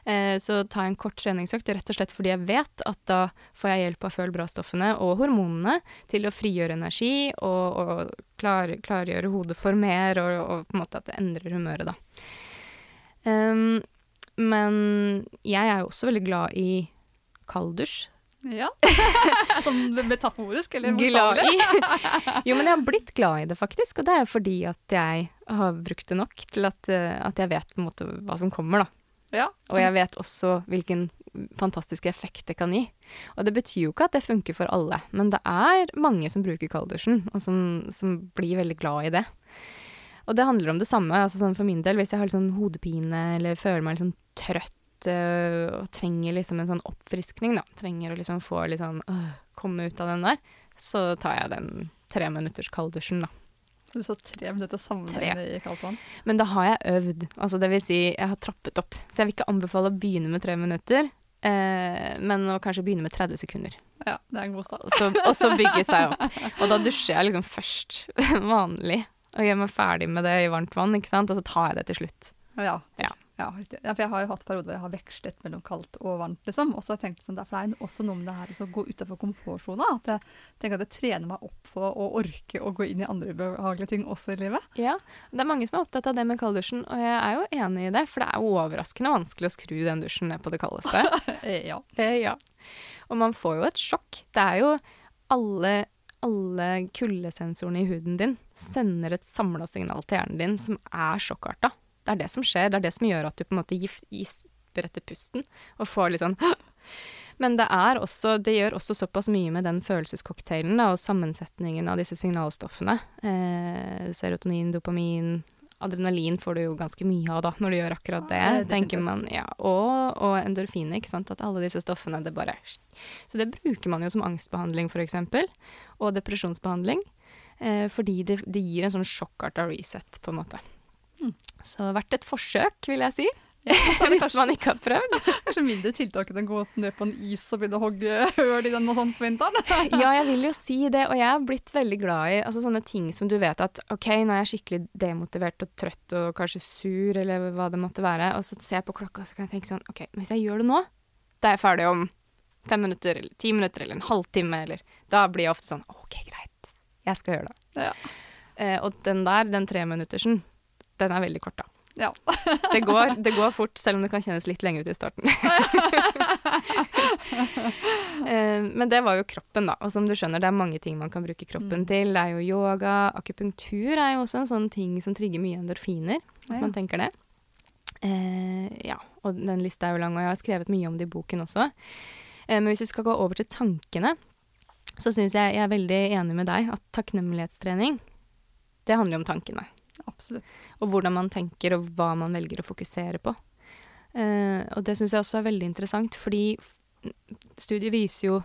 [SPEAKER 2] eh, så tar jeg en kort treningsøkt rett og slett fordi jeg vet at da får jeg hjelp av føl bra-stoffene og hormonene til å frigjøre energi og, og klar, klargjøre hodet for mer, og, og på en måte at det endrer humøret, da. Um, men jeg er jo også veldig glad i kalddusj.
[SPEAKER 1] Ja. sånn metaforisk eller
[SPEAKER 2] Glad i. Jo, men jeg har blitt glad i det, faktisk. Og det er fordi at jeg har brukt det nok til at, eh, at jeg vet på en måte hva som kommer, da.
[SPEAKER 1] Ja.
[SPEAKER 2] Og jeg vet også hvilken fantastisk effekt det kan gi. Og det betyr jo ikke at det funker for alle, men det er mange som bruker kalddusjen, og som, som blir veldig glad i det. Og det handler om det samme. altså sånn For min del, hvis jeg har litt sånn hodepine eller føler meg litt sånn trøtt og trenger liksom en sånn oppfriskning, da, trenger å liksom få litt sånn øh, komme ut av den der, så tar jeg den tre minutters kalddusjen, da.
[SPEAKER 1] Du så tre minutter sammenhengende i kaldt vann.
[SPEAKER 2] Men da har jeg øvd. Altså det vil si, jeg har trappet opp. Så jeg vil ikke anbefale å begynne med tre minutter, eh, men å kanskje begynne med 30 sekunder.
[SPEAKER 1] Ja, det er en god start.
[SPEAKER 2] Og så bygge seg opp. Og da dusjer jeg liksom først vanlig, og gjør meg ferdig med det i varmt vann, ikke sant. Og så tar jeg det til slutt.
[SPEAKER 1] Ja.
[SPEAKER 2] Ja.
[SPEAKER 1] Ja, riktig. ja, for jeg har jo hatt perioder hvor jeg har vekslet mellom kaldt og varmt, liksom. Og så har jeg tenkt sånn, for det er også noe med det her å gå utenfor komfortsona. At jeg tenker at det trener meg opp for å orke å gå inn i andre behagelige ting også i livet.
[SPEAKER 2] Ja, det er mange som er opptatt av det med kalddusjen, og jeg er jo enig i det, for det er jo overraskende vanskelig å skru den dusjen ned på det kaldeste.
[SPEAKER 1] ja.
[SPEAKER 2] Eh, ja. Og man får jo et sjokk. Det er jo alle, alle kuldesensorene i huden din sender et samla signal til hjernen din som er sjokkarta. Det er det som skjer. Det er det som gjør at du på en måte gisper etter pusten og får litt sånn Men det, er også, det gjør også såpass mye med den følelsescocktailen og sammensetningen av disse signalstoffene. Eh, serotonin, dopamin, adrenalin får du jo ganske mye av da, når du gjør akkurat det,
[SPEAKER 1] Ja, det er
[SPEAKER 2] tenker man. Ja, og, og endorfiner, ikke sant. At alle disse stoffene, det bare Så det bruker man jo som angstbehandling, eksempel, og depresjonsbehandling. Eh, fordi det, det gir en sånn sjokkarta reset, på en måte. Så verdt et forsøk, vil jeg si.
[SPEAKER 1] Ja,
[SPEAKER 2] Hvis man ikke har prøvd.
[SPEAKER 1] kanskje mindre tiltak enn å gå ned på en is og begynne å hogge høl i den og sånt på vinteren.
[SPEAKER 2] Ja, jeg vil jo si det, og jeg har blitt veldig glad i altså, sånne ting som du vet at OK, nå er jeg skikkelig demotivert og trøtt og kanskje sur, eller hva det måtte være, og så ser jeg på klokka og så kan jeg tenke sånn OK, hvis jeg gjør det nå, da er jeg ferdig om fem minutter eller ti minutter eller en halvtime, eller Da blir jeg ofte sånn OK, greit, jeg skal gjøre det.
[SPEAKER 1] Ja.
[SPEAKER 2] Eh, og den der, den treminuttersen, den er veldig kort, da.
[SPEAKER 1] Ja.
[SPEAKER 2] Det går, det går fort, selv om det kan kjennes litt lenge ut i starten. Eh, Men det var jo kroppen, da. Og som du skjønner, det er mange ting man kan bruke kroppen
[SPEAKER 1] Mm.
[SPEAKER 2] til. Det er jo yoga. Akupunktur er jo også en sånn ting som trigger mye endorfiner. At
[SPEAKER 1] Ja.
[SPEAKER 2] man tenker det. Eh, ja, og den lista er jo lang, og jeg har skrevet mye om det i boken også. Eh, men hvis vi skal gå over til tankene, så syns jeg jeg er veldig enig med deg at takknemlighetstrening, det handler jo om tankene
[SPEAKER 1] Absolutt.
[SPEAKER 2] og hvordan man tenker, og hva man velger å fokusere på. Eh, og det syns jeg også er veldig interessant, fordi studiet viser jo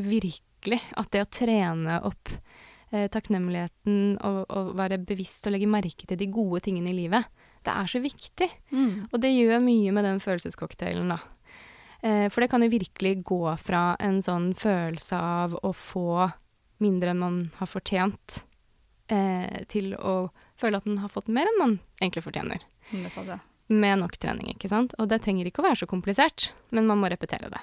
[SPEAKER 2] virkelig at det å trene opp eh, takknemligheten og, og være bevisst og legge merke til de gode tingene i livet, det er så viktig.
[SPEAKER 1] Mm.
[SPEAKER 2] Og det gjør mye med den følelsescocktailen, da. Eh, for det kan jo virkelig gå fra en sånn følelse av å få mindre enn man har fortjent, eh, til å føle at den har fått mer enn man egentlig fortjener. Med nok trening, ikke sant. Og det trenger ikke å være så komplisert, men man må repetere det.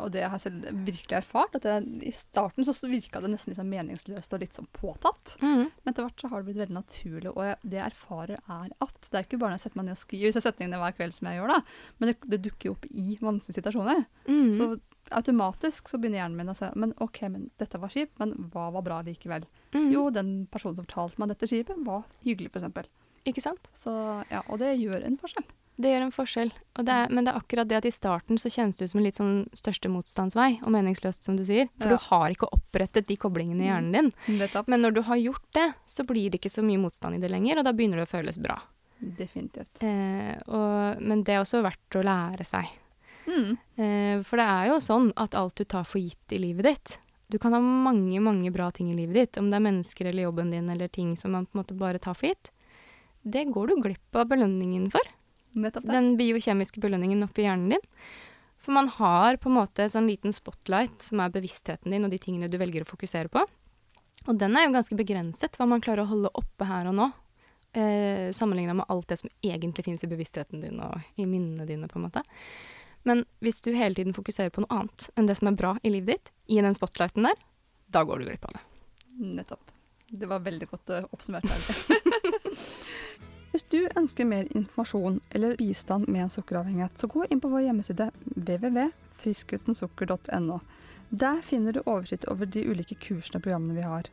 [SPEAKER 1] Og det har jeg selv virkelig erfart. at det, I starten så virka det nesten sånn meningsløst og litt sånn påtatt. Men etter hvert så har det blitt veldig naturlig. Og jeg, det jeg erfarer, er at det er ikke bare når jeg setter meg ned og skriver disse setningene hver kveld som jeg gjør, da, men det, det dukker jo opp i vanskelige situasjoner.
[SPEAKER 2] Mm.
[SPEAKER 1] Så automatisk så begynner hjernen min å si men OK, men dette var kjipt, men hva var bra likevel?
[SPEAKER 2] Mm.
[SPEAKER 1] Jo, den personen som fortalte meg dette skipet, var hyggelig, f.eks.
[SPEAKER 2] Ikke sant?
[SPEAKER 1] Så ja, og det gjør en forskjell.
[SPEAKER 2] Det gjør en forskjell. Det er, men det er akkurat det at i starten så kjennes det ut som en litt sånn største motstandsvei, og meningsløst, som du sier. For
[SPEAKER 1] Ja.
[SPEAKER 2] du har ikke opprettet de koblingene i hjernen din.
[SPEAKER 1] Mm.
[SPEAKER 2] Men når du har gjort det, så blir det ikke så mye motstand i det lenger, og da begynner det å føles bra.
[SPEAKER 1] Definitivt.
[SPEAKER 2] Eh, og, men det er også verdt å lære seg.
[SPEAKER 1] Mm.
[SPEAKER 2] Eh, for det er jo sånn at alt du tar for gitt i livet ditt Du kan ha mange, mange bra ting i livet ditt, om det er mennesker eller jobben din eller ting som man på en måte bare tar for gitt. Det går du glipp av belønningen for. Den biokjemiske belønningen oppi hjernen din. For man har på en måte en sånn liten spotlight som er bevisstheten din og de tingene du velger å fokusere på. Og den er jo ganske begrenset, hva man klarer å holde oppe her og nå. Eh, Sammenligna med alt det som egentlig finnes i bevisstheten din og i minnene dine. på en måte. Men hvis du hele tiden fokuserer på noe annet enn det som er bra i livet ditt, i den spotlighten der, da går du glipp av det.
[SPEAKER 1] Nettopp. Det var veldig godt eh, oppsummert. Hvis du ønsker mer informasjon eller bistand med en sukkeravhengighet, så gå inn på vår hjemmeside www.friskutensukker.no. Der finner du oversikt over de ulike kursene og programmene vi har.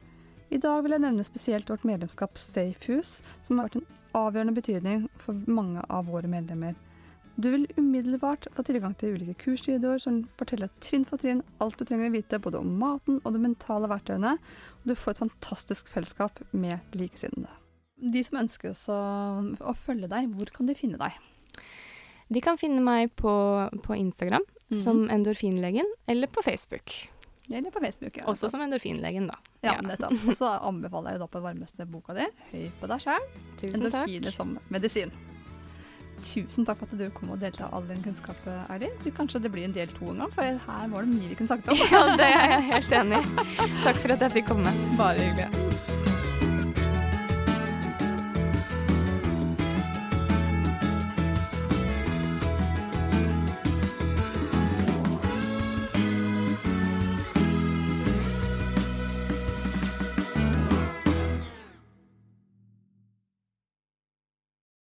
[SPEAKER 1] I dag vil jeg nevne spesielt vårt medlemskap Stayfuse, som har vært en avgjørende betydning for mange av våre medlemmer. Du vil umiddelbart få tilgang til ulike kursvideoer som forteller trinn for trinn alt du trenger å vite både om maten og de mentale verktøyene, og du får et fantastisk fellesskap med likesinnede. De som ønsker å, å følge deg, hvor kan de finne deg?
[SPEAKER 2] De kan finne meg på, på Instagram som Endorfinlegen, eller på Facebook.
[SPEAKER 1] Eller på Facebook. Ja.
[SPEAKER 2] Også som Endorfinlegen, da.
[SPEAKER 1] Ja,
[SPEAKER 2] ja.
[SPEAKER 1] nettopp. Og så anbefaler jeg da på varmeste boka di, Høy på deg
[SPEAKER 2] sjæl',
[SPEAKER 1] endorfiner som medisin. Tusen takk for at du kom og delte all din kunnskap, Eirin. Kanskje det blir en del to en gang, for her var det mye vi kunne sagt om.
[SPEAKER 2] Ja, det er jeg helt enig i. Takk for at jeg fikk komme.
[SPEAKER 1] Bare hyggelig.